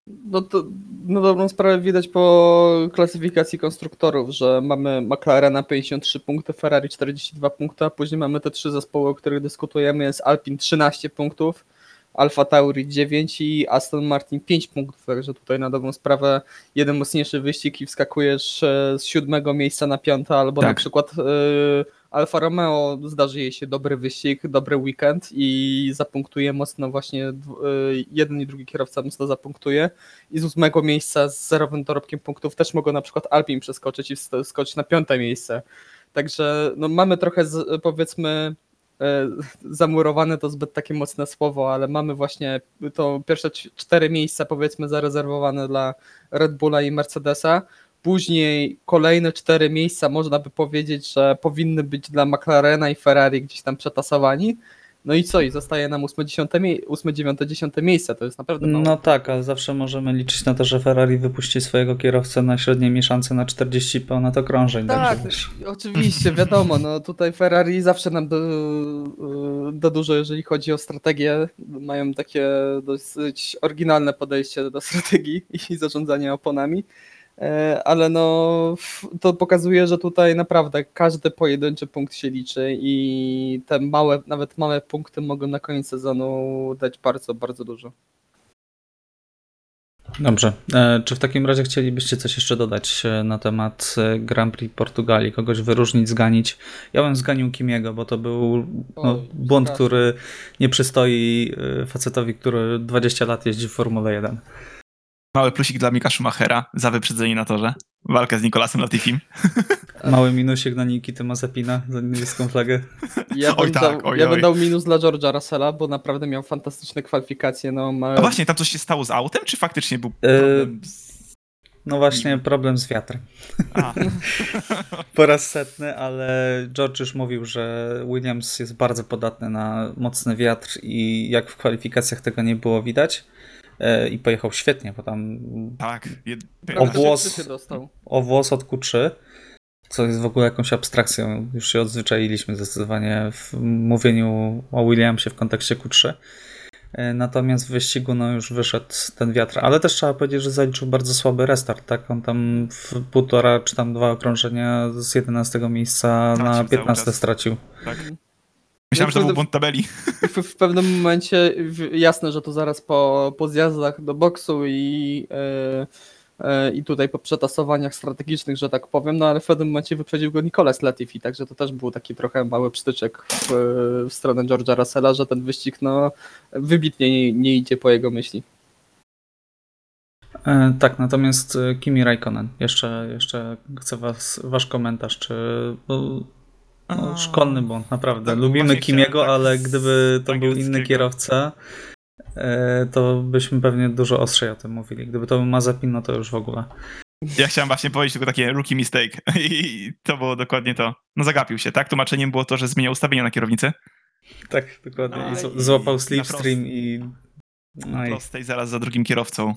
No to na dobrą sprawę widać po klasyfikacji konstruktorów, że mamy McLarena 53 punkty, Ferrari 42 punkty, a później mamy te trzy zespoły, o których dyskutujemy, jest Alpin 13 punktów, Alfa Tauri 9 i Aston Martin 5 punktów, także tutaj na dobrą sprawę jeden mocniejszy wyścig i wskakujesz e, z siódmego miejsca na piąte, albo na Tak. przykład e, Alfa Romeo zdarzy jej się dobry wyścig, dobry weekend i zapunktuje mocno właśnie e, jeden i drugi kierowca mocno zapunktuje i z ósmego miejsca z zerowym dorobkiem punktów też mogą na przykład Alpin przeskoczyć i skoczyć na piąte miejsce. Także no, mamy trochę z, powiedzmy zamurowane to zbyt takie mocne słowo, ale mamy właśnie to pierwsze cztery miejsca powiedzmy zarezerwowane dla Red Bulla i Mercedesa. Później kolejne cztery miejsca można by powiedzieć, że powinny być dla McLarena i Ferrari gdzieś tam przetasowani. No i co? I zostaje nam 8, 10, mie- 8 9, 10 miejsce. To jest naprawdę mało. No tak, ale zawsze możemy liczyć na to, że Ferrari wypuści swojego kierowcę na średniej mieszance na 40 ponad okrążeń. Tak, wiesz. oczywiście, wiadomo, no tutaj Ferrari zawsze nam do dużo, jeżeli chodzi o strategię. Mają takie dosyć oryginalne podejście do strategii i zarządzania oponami. E, Ale no, to pokazuje, że tutaj naprawdę każdy pojedynczy punkt się liczy i te małe, nawet małe punkty mogą na koniec sezonu dać bardzo, bardzo dużo. Dobrze. E, czy w takim razie chcielibyście coś jeszcze dodać e, na temat Grand Prix Portugalii? Kogoś wyróżnić, zganić? Ja bym zganił Kimiego, bo to był no, błąd, który nie przystoi facetowi, który 20 lat jeździ w Formule 1. Mały plusik dla Mika Schumachera za wyprzedzenie na torze. Walkę z Nikolasem Latifim. Mały minusik na Nikity Mazepina za niebieską flagę. Ja Oj bym, tak, dał, oj, ja bym oj. dał minus dla George'a Russella, bo naprawdę miał fantastyczne kwalifikacje. No, ma... A właśnie, tam coś się stało z autem, czy faktycznie był E, problem z... No właśnie, problem z wiatrem. A, Po raz setny, ale George już mówił, że Williams jest bardzo podatny na mocny wiatr i jak w kwalifikacjach tego nie było widać. E, I pojechał świetnie, bo tam tak. Jed... O włos. Wszyscy się dostał. o włos od Q3, co jest w ogóle jakąś abstrakcją. Już się odzwyczailiśmy zdecydowanie w mówieniu o Williamsie w kontekście Q3. E, Natomiast w wyścigu no już wyszedł ten wiatr, ale też trzeba powiedzieć, że zaliczył bardzo słaby restart, tak? On tam w półtora czy tam dwa okrążenia z 11 miejsca Tracił na cały 15 czas. stracił. Tak. Myślałem, że to był błąd tabeli. W, w pewnym momencie w- jasne, że to zaraz po, po zjazdach do boksu i, e, e, i tutaj po przetasowaniach strategicznych, że tak powiem, no ale w pewnym momencie wyprzedził go Nicolas Latifi, także to też był taki trochę mały pstyczek w, w stronę George'a Russella, że ten wyścig no wybitnie nie, nie idzie po jego myśli. E, tak, natomiast Kimi Raikkonen, jeszcze, jeszcze chcę was, wasz komentarz, czy bo, no, szkolny błąd, naprawdę. Tak, Lubimy Kimiego, tak ale gdyby to był inny kierowca, e, to byśmy pewnie dużo ostrzej o tym mówili. Gdyby to był Mazepin, no to już w ogóle. Ja chciałem właśnie powiedzieć tylko takie rookie mistake. I to było dokładnie to. No zagapił się, tak? Tłumaczeniem było to, że zmieniał ustawienia na kierownicy. Tak, dokładnie. No, I z- złapał slipstream i... No Na i prostej zaraz za drugim kierowcą.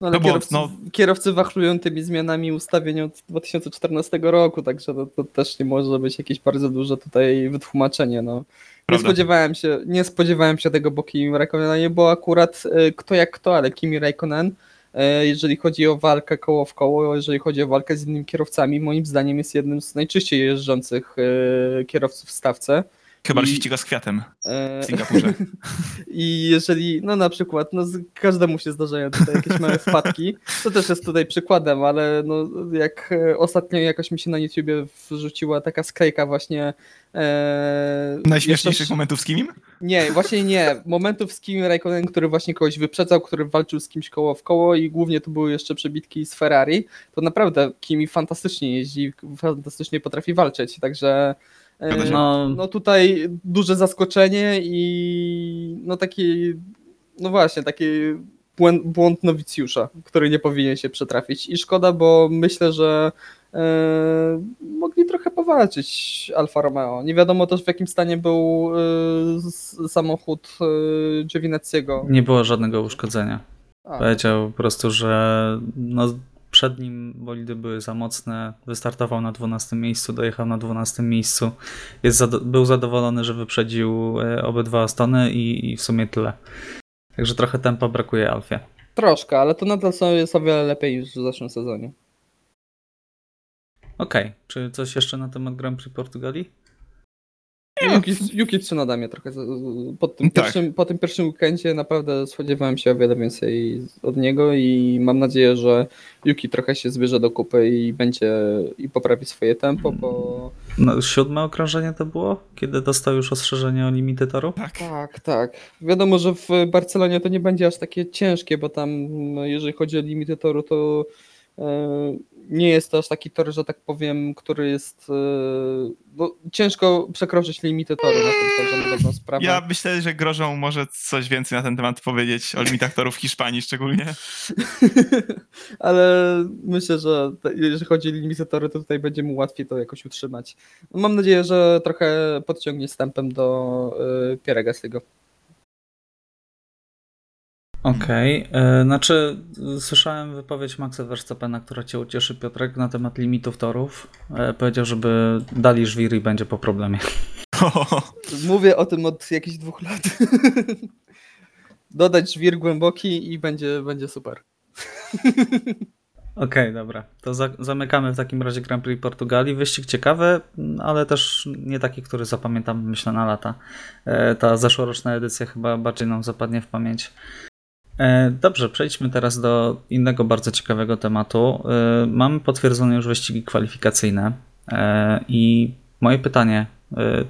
No, ale No bo, kierowcy, no- kierowcy wachlują tymi zmianami ustawień od 2014 roku, także to, to też nie może być jakieś bardzo duże tutaj wytłumaczenie. No. Nie spodziewałem się, nie spodziewałem się tego, bo Kimi Raikkonena nie było akurat e, kto jak kto, ale Kimi Raikkonen, e, jeżeli chodzi o walkę koło w koło, jeżeli chodzi o walkę z innymi kierowcami, moim zdaniem jest jednym z najczyściej jeżdżących e, kierowców w stawce. Chyba, że I- się ściga z kwiatem E, w Singapurze. I jeżeli, no na przykład, no każdemu się zdarzają tutaj jakieś małe wpadki, to też jest tutaj przykładem, ale no jak e, ostatnio jakoś mi się na YouTubie wrzuciła taka sklejka właśnie e, Najśmieszniejszych jeszcze- momentów z Kimim? Nie, właśnie nie. Momentów z Kimi Raikkonen, który właśnie kogoś wyprzedzał, który walczył z kimś koło w koło i głównie to były jeszcze przebitki z Ferrari, to naprawdę Kimi fantastycznie jeździ, fantastycznie potrafi walczyć, także. No, No tutaj duże zaskoczenie i no taki, no właśnie, taki błęd, błąd nowicjusza, który nie powinien się przetrafić. I szkoda, bo myślę, że e, mogli trochę powalczyć Alfa Romeo. Nie wiadomo też w jakim stanie był e, samochód e, Giovinazziego. nie było żadnego uszkodzenia. A, Powiedział po prostu, że no, przed nim bolidy były za mocne. Wystartował na 12 miejscu, dojechał na 12 miejscu. Jest zado- był zadowolony, że wyprzedził e, obydwa Astony i, i w sumie tyle. Także trochę tempa brakuje Alfie. troszkę, ale to nadal są, jest o wiele lepiej niż w zeszłym sezonie. Okej, czy coś jeszcze na temat Grand Prix Portugalii? Yuki, Yuki Tsunoda mnie trochę po tym, Tak. pierwszym, po tym pierwszym weekendzie naprawdę spodziewałem się o wiele więcej od niego i mam nadzieję, że Yuki trochę się zbierze do kupy i będzie i poprawi swoje tempo, bo No, siódme okrążenie to było? Kiedy dostał już ostrzeżenie o limity toru? Tak. tak, tak. Wiadomo, że w Barcelonie to nie będzie aż takie ciężkie, bo tam no, jeżeli chodzi o limity toru, to nie jest to aż taki tor, że tak powiem, który jest e, no, ciężko przekroczyć limity toru na tym torze na dobrą sprawę. Ja myślę, że Grożą może coś więcej na ten temat powiedzieć o limitach torów w Hiszpanii szczególnie. Ale myślę, że jeżeli chodzi o limity tory, to tutaj będzie mu łatwiej to jakoś utrzymać. Mam nadzieję, że trochę podciągnie stępem do y, Pierre Gasly'ego. Okej, e, znaczy y, słyszałem wypowiedź Maxa Verstappena, która cię ucieszy Piotrek na temat limitów torów. E, powiedział, żeby dali żwir i będzie po problemie. Mówię o tym od jakichś dwóch lat. Dodać żwir głęboki i będzie, będzie super. Okej, dobra. To za zamykamy w takim razie Grand Prix Portugalii. Wyścig ciekawy, ale też nie taki, który zapamiętam, myślę, na lata. E, ta zeszłoroczna edycja chyba bardziej nam zapadnie w pamięć. E, dobrze, przejdźmy teraz do innego bardzo ciekawego tematu. E, mamy potwierdzone już wyścigi kwalifikacyjne e, i moje pytanie,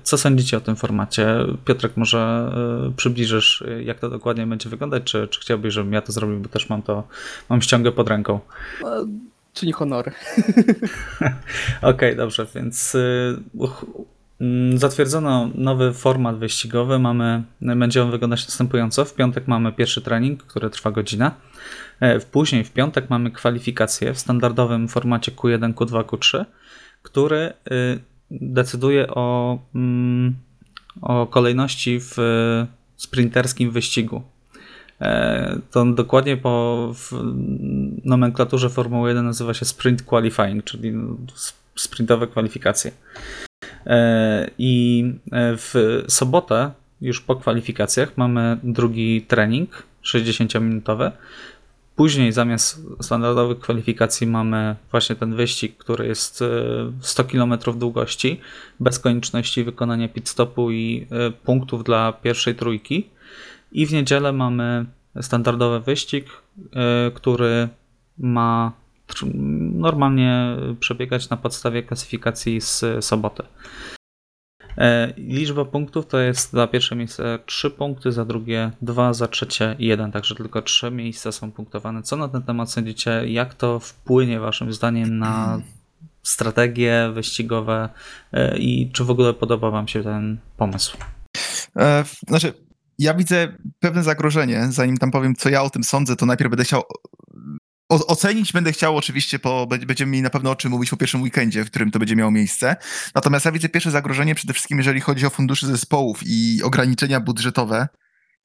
co sądzicie o tym formacie? Piotrek, może przybliżysz, jak to dokładnie będzie wyglądać, czy, czy chciałbyś, żebym ja to zrobił, bo też mam to, mam ściągę pod ręką. Czyni honor. Okej, dobrze, więc zatwierdzono nowy format wyścigowy. Mamy, będzie on wyglądać następująco. W piątek mamy pierwszy trening, który trwa godzinę. E, Później w piątek mamy kwalifikacje w standardowym formacie Q1, Q2, Q3, który y, decyduje o, mm, o kolejności w y, sprinterskim wyścigu. E, To dokładnie po nomenklaturze Formuły 1 nazywa się Sprint Qualifying, czyli no, sprintowe kwalifikacje. E, I e, w sobotę, już po kwalifikacjach, mamy drugi trening 60-minutowy. Później zamiast standardowych kwalifikacji mamy właśnie ten wyścig, który jest e, 100 km długości, bez konieczności wykonania pit stopu i e, punktów dla pierwszej trójki. I w niedzielę mamy standardowy wyścig, e, który ma normalnie przebiegać na podstawie klasyfikacji z soboty. E, Liczba punktów to jest za pierwsze miejsce 3 punkty, za drugie 2, za trzecie 1, także tylko 3 miejsca są punktowane. Co na ten temat sądzicie? Jak to wpłynie Waszym zdaniem na strategie wyścigowe e, i czy w ogóle podoba Wam się ten pomysł? E, znaczy, ja widzę pewne zagrożenie. Zanim tam powiem, co ja o tym sądzę, to najpierw będę chciał. O, ocenić będę chciał oczywiście, po, będzie- będziemy mieli na pewno o czym mówić po pierwszym weekendzie, w którym to będzie miało miejsce. Natomiast ja widzę pierwsze zagrożenie przede wszystkim, jeżeli chodzi o fundusze zespołów i ograniczenia budżetowe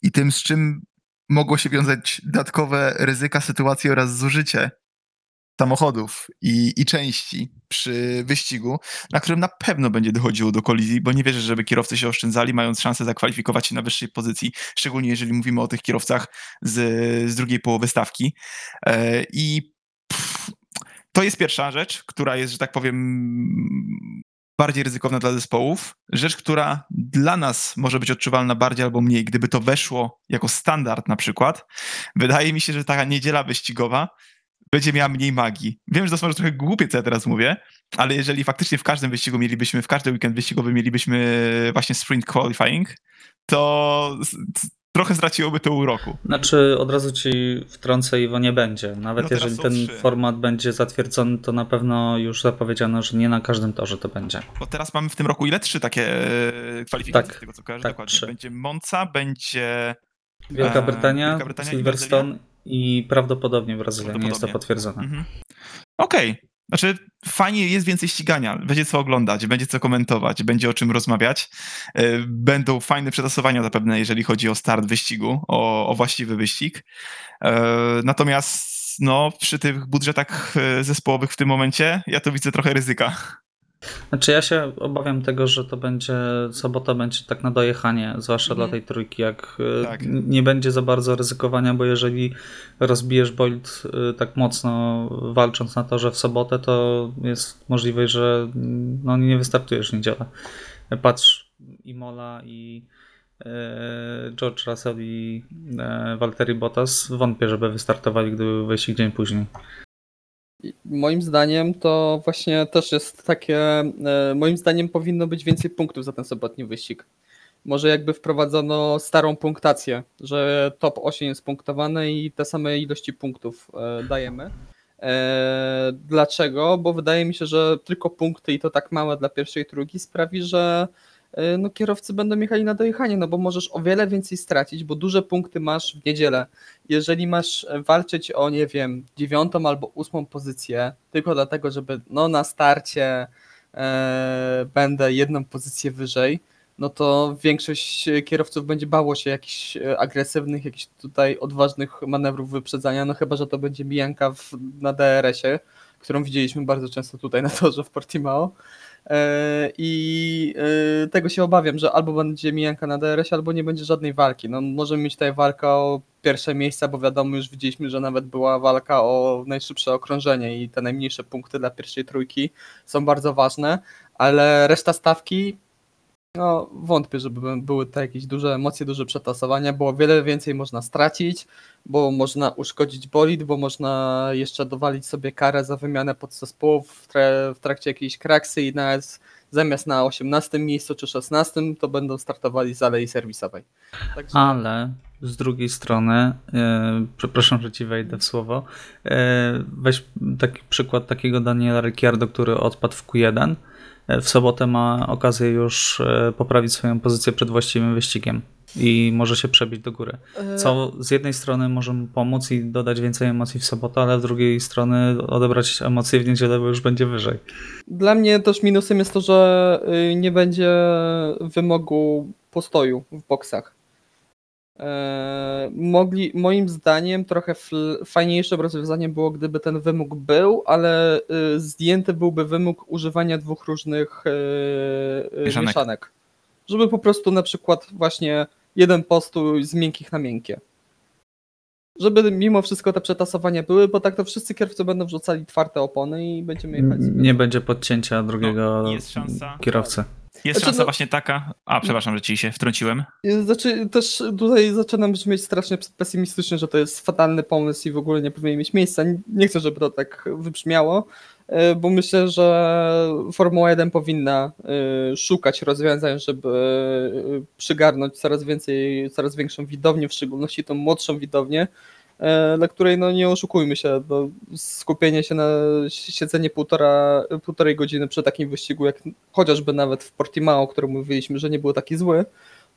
i tym, z czym mogło się wiązać dodatkowe ryzyka sytuacji oraz zużycie samochodów i, i części przy wyścigu, na którym na pewno będzie dochodziło do kolizji, bo nie wierzę, żeby kierowcy się oszczędzali, mając szansę zakwalifikować się na wyższej pozycji, szczególnie jeżeli mówimy o tych kierowcach z, z drugiej połowy stawki. E, I pff, to jest pierwsza rzecz, która jest, że tak powiem, bardziej ryzykowna dla zespołów. Rzecz, która dla nas może być odczuwalna bardziej albo mniej, gdyby to weszło jako standard na przykład. Wydaje mi się, że taka niedziela wyścigowa będzie miała mniej magii. Wiem, że to jest może trochę głupie, co ja teraz mówię, ale jeżeli faktycznie w każdym wyścigu mielibyśmy, w każdy weekend wyścigowy mielibyśmy właśnie sprint qualifying, to trochę straciłoby to uroku. Znaczy, od razu ci wtrącę, Iwo, nie będzie. Nawet No jeżeli ten trzy. format będzie zatwierdzony, to na pewno już zapowiedziano, że nie na każdym torze to będzie. Bo teraz mamy w tym roku ile? Trzy takie e, kwalifikacje, Tak, z tego co kojarzę tak, dokładnie. trzy. Będzie Monza, będzie... Wielka Eee, Brytania, Wielka Brytania Silverstone i prawdopodobnie Brazylia. Nie jest to potwierdzone. Mhm. Okej. Znaczy, fajnie jest więcej ścigania. Będzie co oglądać, będzie co komentować, będzie o czym rozmawiać. E, Będą fajne przetasowania zapewne, jeżeli chodzi o start wyścigu, o, o właściwy wyścig. E, Natomiast no, przy tych budżetach e, zespołowych w tym momencie, ja to widzę trochę ryzyka. Znaczy ja się obawiam tego, że to będzie, sobota będzie tak na dojechanie, zwłaszcza Mhm. dla tej trójki, jak e, Tak. nie będzie za bardzo ryzykowania, bo jeżeli rozbijesz bolid e, tak mocno walcząc na torze w sobotę, to jest możliwe, że no, nie wystartujesz w niedzielę. Patrz, Imola i e, George Russell i Valtteri Bottas wątpię, żeby wystartowali, gdyby wyścig dzień później. I Moim zdaniem to właśnie też jest takie, e, moim zdaniem powinno być więcej punktów za ten sobotni wyścig. Może jakby wprowadzono starą punktację, że top 8 jest punktowane i te same ilości punktów e, dajemy. E, Dlaczego? Bo wydaje mi się, że tylko punkty i to tak małe dla pierwszej trójki sprawi, że no, kierowcy będą jechali na dojechanie, no bo możesz o wiele więcej stracić, bo duże punkty masz w niedzielę jeżeli masz walczyć o, nie wiem, dziewiątą albo ósmą pozycję, tylko dlatego, żeby no, na starcie e, będę jedną pozycję wyżej, no to większość kierowców będzie bało się jakichś e, agresywnych, jakichś tutaj odważnych manewrów wyprzedzania, no chyba, że to będzie mijanka na DRS-ie, którą widzieliśmy bardzo często tutaj na torze w Portimao. E, I e, tego się obawiam, że albo będzie mijanka na DRS, albo nie będzie żadnej walki. No, możemy mieć tutaj walkę o pierwsze miejsca, bo wiadomo, już widzieliśmy, że nawet była walka o najszybsze okrążenie i te najmniejsze punkty dla pierwszej trójki są bardzo ważne, ale reszta stawki, no wątpię, żeby by- były te jakieś duże emocje, duże przetasowania, bo o wiele więcej można stracić, bo można uszkodzić bolid, bo można jeszcze dowalić sobie karę za wymianę podzespołów w, tra- w trakcie jakiejś kraksy i nawet zamiast na 18 miejscu czy 16 to będą startowali z alei serwisowej. Także... Ale z drugiej strony, e, przepraszam, że ci wejdę w słowo, e, weź taki przykład takiego Daniela Ricciardo, który odpadł w Q1. E, w sobotę ma okazję już e, poprawić swoją pozycję przed właściwym wyścigiem i może się przebić do góry. E, Co z jednej strony może mu pomóc i dodać więcej emocji w sobotę, ale z drugiej strony odebrać emocje w niedzielę, bo już będzie wyżej. Dla mnie też minusem jest to, że y, nie będzie wymogu postoju w boksach. E, Mogli, moim zdaniem trochę fajniejszym rozwiązaniem było, gdyby ten wymóg był, ale y, zdjęty byłby wymóg używania dwóch różnych y, y, Mieszanek. mieszanek. Żeby po prostu na przykład właśnie jeden postój z miękkich na miękkie. Żeby mimo wszystko te przetasowania były, bo tak to wszyscy kierowcy będą wrzucali twarde opony i będziemy jechać Nie będzie podcięcia drugiego No, jest szansa. kierowcy. Jest Znaczy, szansa no- właśnie taka... A, przepraszam, że ci się wtrąciłem. Znaczy, też tutaj zaczynam brzmieć strasznie pesymistycznie, że to jest fatalny pomysł i w ogóle nie powinien mieć miejsca. Nie chcę, żeby to tak wybrzmiało, e, bo myślę, że Formuła 1 powinna e, szukać rozwiązań, żeby e, przygarnąć coraz więcej, coraz większą widownię, w szczególności tą młodszą widownię, e, dla której, no nie oszukujmy się, no, skupienie się na siedzenie półtora, półtorej godziny przy takim wyścigu, jak chociażby nawet w Portimao, którym mówiliśmy, że nie był taki zły,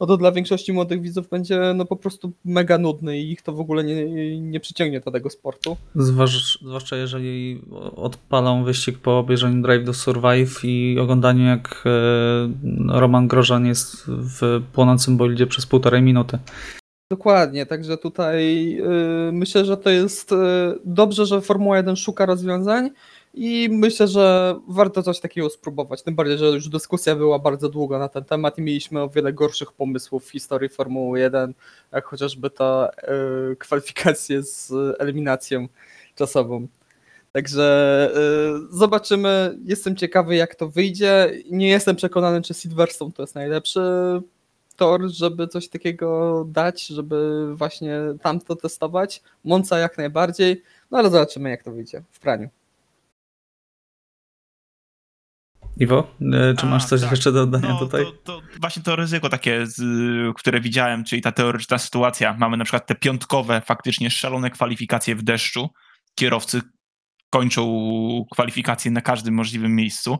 no to dla większości młodych widzów będzie no po prostu mega nudny i ich to w ogóle nie, nie przyciągnie do tego sportu. Zwłasz- Zwłaszcza jeżeli odpalą wyścig po obejrzeniu Drive to Survive i oglądaniu jak e, Roman Grożan jest w płonącym bolidzie przez półtorej minuty. Dokładnie, także tutaj y, myślę, że to jest y, dobrze, że Formuła 1 szuka rozwiązań i myślę, że warto coś takiego spróbować. Tym bardziej, że już dyskusja była bardzo długa na ten temat i mieliśmy o wiele gorszych pomysłów w historii Formuły 1, jak chociażby ta y, kwalifikacje z eliminacją czasową. Także y, zobaczymy. Jestem ciekawy, jak to wyjdzie. Nie jestem przekonany, czy Silverstone to jest najlepszy tor, żeby coś takiego dać, żeby właśnie tam to testować. Monca jak najbardziej, no ale zobaczymy jak to wyjdzie w praniu. Iwo, e, czy A, masz coś tak. jeszcze do dodania No, tutaj? To, to właśnie to ryzyko takie, z, które widziałem, czyli ta teoretyczna sytuacja. Mamy na przykład te piątkowe, faktycznie szalone kwalifikacje w deszczu. Kierowcy kończą kwalifikacje na każdym możliwym miejscu.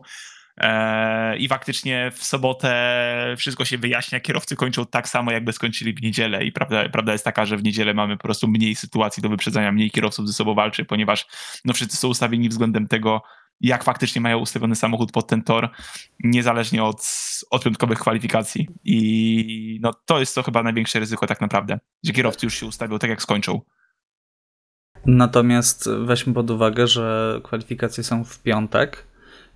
E, I faktycznie w sobotę wszystko się wyjaśnia. Kierowcy kończą tak samo, jakby skończyli w niedzielę. I prawda, prawda jest taka, że w niedzielę mamy po prostu mniej sytuacji do wyprzedzania, mniej kierowców ze sobą walczy, ponieważ no, wszyscy są ustawieni względem tego, jak faktycznie mają ustawiony samochód pod ten tor, niezależnie od, od piątkowych kwalifikacji. I no, to jest to chyba największe ryzyko tak naprawdę, że kierowcy już się ustawią tak, jak skończą. Natomiast weźmy pod uwagę, że kwalifikacje są w piątek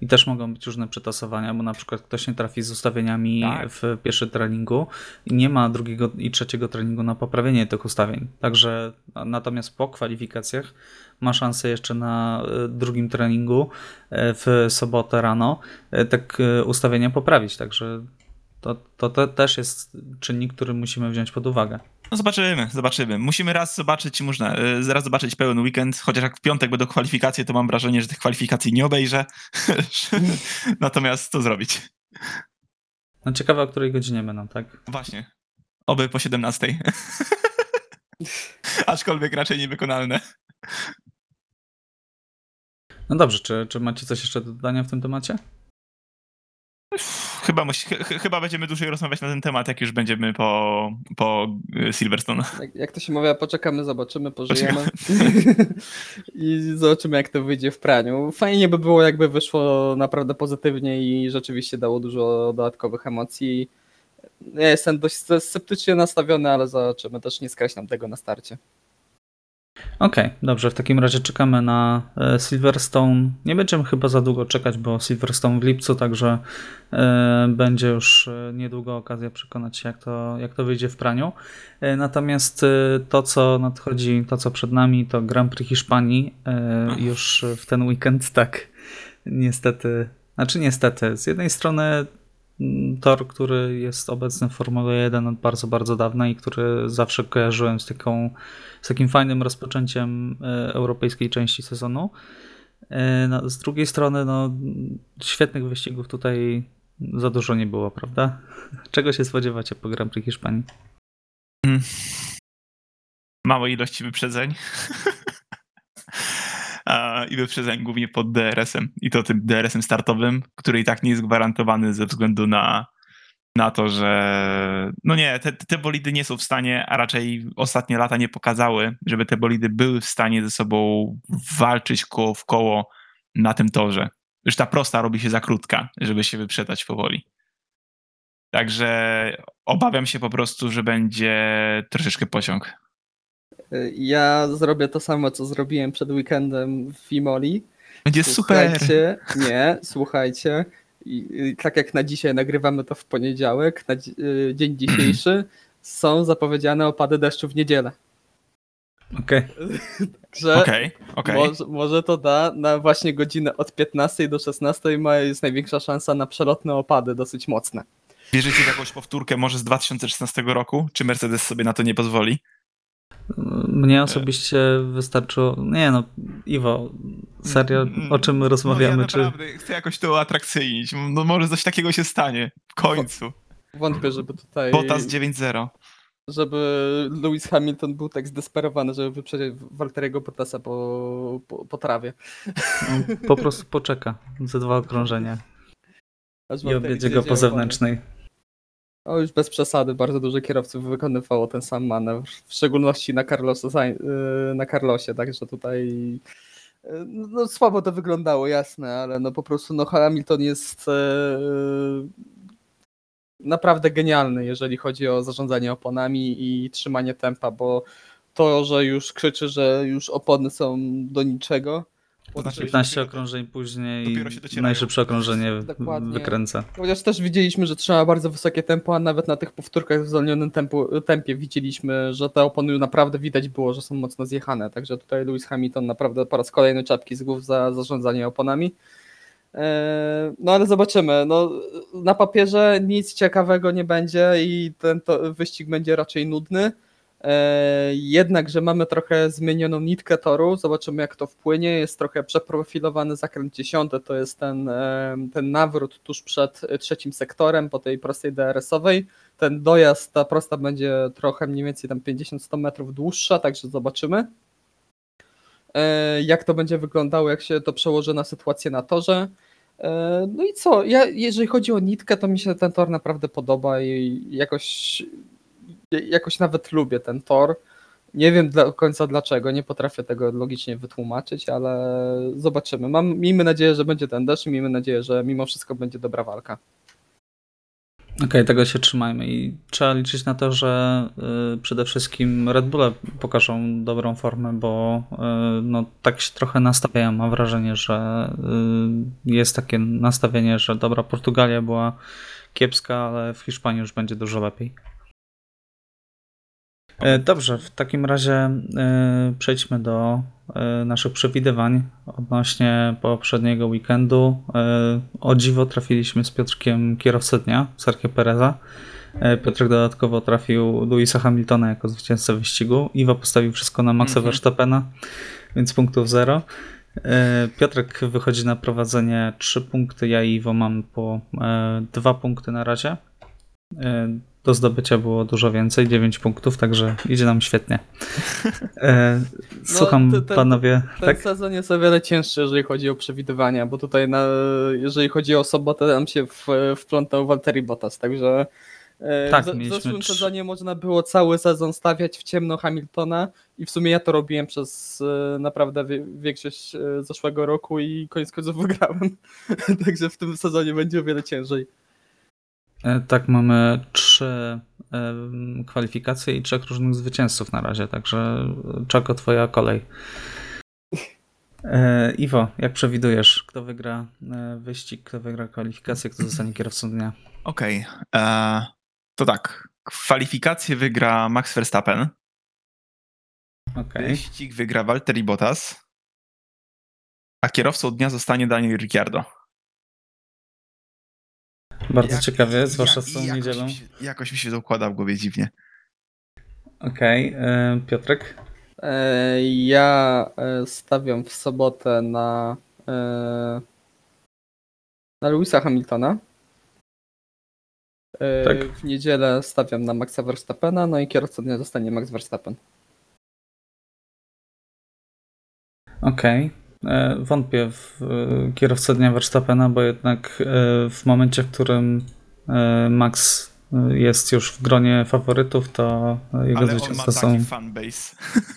i też mogą być różne przetasowania, bo na przykład ktoś nie trafi z ustawieniami Tak. w pierwszym treningu i nie ma drugiego i trzeciego treningu na poprawienie tych ustawień. Także natomiast po kwalifikacjach ma szansę jeszcze na e, drugim treningu e, w sobotę rano e, tak ustawienia poprawić. Także to, to, to też jest czynnik, który musimy wziąć pod uwagę. No zobaczymy, zobaczymy. Musimy raz zobaczyć, można, y, zaraz zobaczyć pełen weekend, chociaż jak w piątek będą kwalifikacje, to mam wrażenie, że tych kwalifikacji nie obejrzę. Natomiast co zrobić? No ciekawe, o której godzinie będą, tak? Właśnie. Oby po 17. Aczkolwiek raczej niewykonalne. No dobrze, czy, czy macie coś jeszcze do dodania w tym temacie? Chyba, musi, ch- ch- chyba będziemy dłużej rozmawiać na ten temat, jak już będziemy po, po y, Silverstone. Jak, jak to się mówi, poczekamy, zobaczymy, pożyjemy i zobaczymy jak to wyjdzie w praniu. Fajnie by było jakby wyszło naprawdę pozytywnie i rzeczywiście dało dużo dodatkowych emocji. Ja jestem dość sceptycznie nastawiony, ale zobaczymy, też nie skreślam tego na starcie. Okej, dobrze, w takim razie czekamy na e, Silverstone. Nie będziemy chyba za długo czekać, bo Silverstone w lipcu, także e, będzie już e, niedługo okazja przekonać się, jak to, jak to wyjdzie w praniu. Natomiast to, co nadchodzi, to, co przed nami, to Grand Prix Hiszpanii już w ten weekend, tak, niestety, znaczy niestety, z jednej strony tor, który jest obecny w Formule 1 od bardzo, bardzo dawna i który zawsze kojarzyłem z taką z takim fajnym rozpoczęciem e, europejskiej części sezonu. E, no, z drugiej strony, no, świetnych wyścigów tutaj za dużo nie było, prawda? Czego się spodziewacie po Grand Prix Hiszpanii? Małej ilości wyprzedzeń. I wyprzedzeń głównie pod DRS-em. I to tym DRS-em startowym, który i tak nie jest gwarantowany ze względu na, na to, że no nie, te, te bolidy nie są w stanie, a raczej ostatnie lata nie pokazały, żeby te bolidy były w stanie ze sobą walczyć koło w koło na tym torze. Już ta prosta robi się za krótka, żeby się wyprzedać powoli. Także obawiam się po prostu, że będzie troszeczkę pociąg. Ja zrobię to samo, co zrobiłem przed weekendem w Imoli. Będzie super. Słuchajcie, nie, słuchajcie. I, i tak jak na dzisiaj nagrywamy to w poniedziałek, na y, dzień dzisiejszy są zapowiedziane opady deszczu w niedzielę. Okej. Także Okej, okej. może, może to da na właśnie godzinę od 15 do 16 ma jest największa szansa na przelotne opady, dosyć mocne. Wierzycie w jakąś powtórkę może z 2016 roku? Czy Mercedes sobie na to nie pozwoli? Mnie osobiście wystarczyło. Nie no, Iwo, serio, o czym my rozmawiamy? No ja czy... naprawdę chcę jakoś to uatrakcyjnić. No może coś takiego się stanie. W końcu. Wątpię, żeby tutaj, Bottas 9-0. żeby Lewis Hamilton był tak zdesperowany, żeby wyprzedzić Walteriego Bottasa po, po, po trawie. On po prostu poczeka ze dwa okrążenia Aż i objedzie go po zewnętrznej. O, już bez przesady, bardzo dużo kierowców wykonywało ten sam manewr, w szczególności na, yy, na Carlosie, także tutaj yy, no, słabo to wyglądało, jasne, ale no po prostu no, Hamilton jest yy, naprawdę genialny, jeżeli chodzi o zarządzanie oponami i trzymanie tempa, bo to, że już krzyczy, że już opony są do niczego, To znaczy, 15 okrążeń później dopiero się docierają. najszybsze okrążenie Dokładnie. wykręca. Chociaż też widzieliśmy, że trzyma bardzo wysokie tempo, a nawet na tych powtórkach w zwolnionym tempu, tempie widzieliśmy, że te opony naprawdę widać było, że są mocno zjechane. Także tutaj Lewis Hamilton naprawdę po raz kolejny czapki z głów za zarządzanie oponami. Eee, No ale zobaczymy. No, na papierze nic ciekawego nie będzie i ten to, wyścig będzie raczej nudny. E, Jednak, że mamy trochę zmienioną nitkę toru, zobaczymy jak to wpłynie. Jest trochę przeprofilowany zakręt 10, to jest ten, e, ten nawrót tuż przed e, trzecim sektorem po tej prostej DRS-owej. Ten dojazd, ta prosta będzie trochę mniej więcej tam 50-100 metrów dłuższa, także zobaczymy. Jak to będzie wyglądało, jak się to przełoży na sytuację na torze. No i co? Ja, jeżeli chodzi o nitkę, to mi się ten tor naprawdę podoba i jakoś, jakoś nawet lubię ten tor. Nie wiem do końca dlaczego, nie potrafię tego logicznie wytłumaczyć, ale zobaczymy. Mam, miejmy nadzieję, że będzie ten deszcz i miejmy nadzieję, że mimo wszystko będzie dobra walka. Okej, tego się trzymajmy i trzeba liczyć na to, że y, przede wszystkim Red Bulle pokażą dobrą formę, bo y, no, tak się trochę nastawiają. Mam wrażenie, że y, jest takie nastawienie, że dobra, Portugalia była kiepska, ale w Hiszpanii już będzie dużo lepiej. E, Dobrze, w takim razie e, przejdźmy do e, naszych przewidywań odnośnie poprzedniego weekendu. O dziwo trafiliśmy z Piotrkiem kierowcę dnia, Sergio Pereza. Piotrek dodatkowo trafił Louisa Hamiltona jako zwycięzcę wyścigu. Iwo postawił wszystko na Maxa Mhm. Verstappena, więc punktów zero. Piotrek wychodzi na prowadzenie 3 punkty, ja i Iwo mam po 2 punkty na razie. Do zdobycia było dużo więcej, 9 punktów, także idzie nam świetnie. E, Słucham te- te- panowie. Ten tak? sezon jest o wiele cięższy, jeżeli chodzi o przewidywania, bo tutaj na, jeżeli chodzi o sobotę, nam się w, wplątał Valtteri Bottas, także e, Tak, w, w zeszłym trzy- sezonie można było cały sezon stawiać w ciemno Hamiltona i w sumie ja to robiłem przez e, naprawdę większość zeszłego roku i koniec końców wygrałem, także w tym sezonie będzie o wiele ciężej. E, Tak, mamy trzy em, kwalifikacje i trzech różnych zwycięzców na razie, także e, Czako, twoja kolej. E, Iwo, jak przewidujesz, kto wygra e, wyścig, kto wygra kwalifikację, kto zostanie kierowcą dnia? Okej, e, to tak. Kwalifikację wygra Max Verstappen, Okej. wyścig wygra Valtteri Bottas, a kierowcą dnia zostanie Daniel Ricciardo. Bardzo Jak- ciekawie, zwłaszcza z tą jakoś niedzielą. mi się- Jakoś mi się to układa w głowie dziwnie. Okej, e, Piotrek? E, Ja e, stawiam w sobotę na, na Louisa Hamiltona. Tak. W niedzielę stawiam na Maxa Verstappena, no i kierowcą dnia zostanie Max Verstappen. Okej. E, Wątpię w e, kierowcę dnia Verstappena, bo jednak e, w momencie, w którym e, Max e, jest już w gronie faworytów, to jego zwycięstwa taki są... fanbase.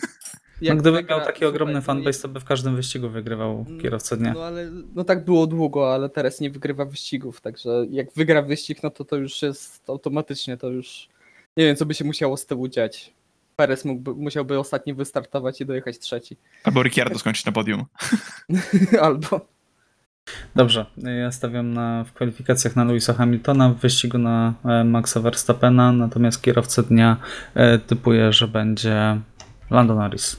No, gdyby wygra- miał taki ogromny słuchaj, no fanbase, to by w każdym wyścigu wygrywał Mm, kierowcę dnia. No ale no tak było długo, ale teraz nie wygrywa wyścigów, także jak wygra wyścig, no to to już jest automatycznie, to już nie wiem, co by się musiało z tyłu dziać. Perez mógłby, musiałby ostatni wystartować i dojechać trzeci. Albo Ricciardo skończyć na podium. Albo. Dobrze, ja stawiam na, w kwalifikacjach na Louisa Hamiltona, w wyścigu na e, Maxa Verstappena, natomiast kierowcę dnia e, typuję, że będzie Lando Norris.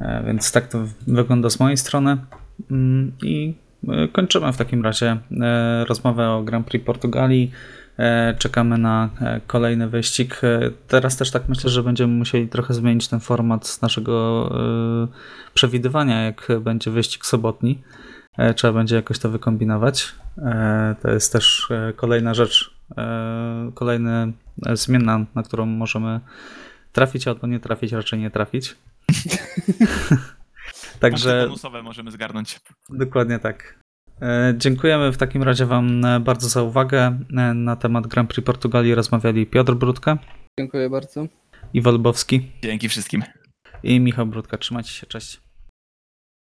E, Więc tak to wygląda z mojej strony. Mm, I kończymy w takim razie rozmowę o Grand Prix Portugalii. E, Czekamy na e, kolejny wyścig. E, Teraz też tak myślę, że będziemy musieli trochę zmienić ten format naszego e, przewidywania, jak będzie wyścig sobotni. Trzeba będzie jakoś to wykombinować. To jest też kolejna rzecz, kolejna zmiana, na którą możemy trafić albo nie trafić, raczej nie trafić. Także bonusowe możemy zgarnąć. dokładnie tak. E, Dziękujemy w takim razie Wam e, bardzo za uwagę. E, Na temat Grand Prix Portugalii rozmawiali Piotr Brudka, Dziękuję bardzo. Iwo Lubowski Dzięki wszystkim. i Michał Brudka. Trzymajcie się, cześć.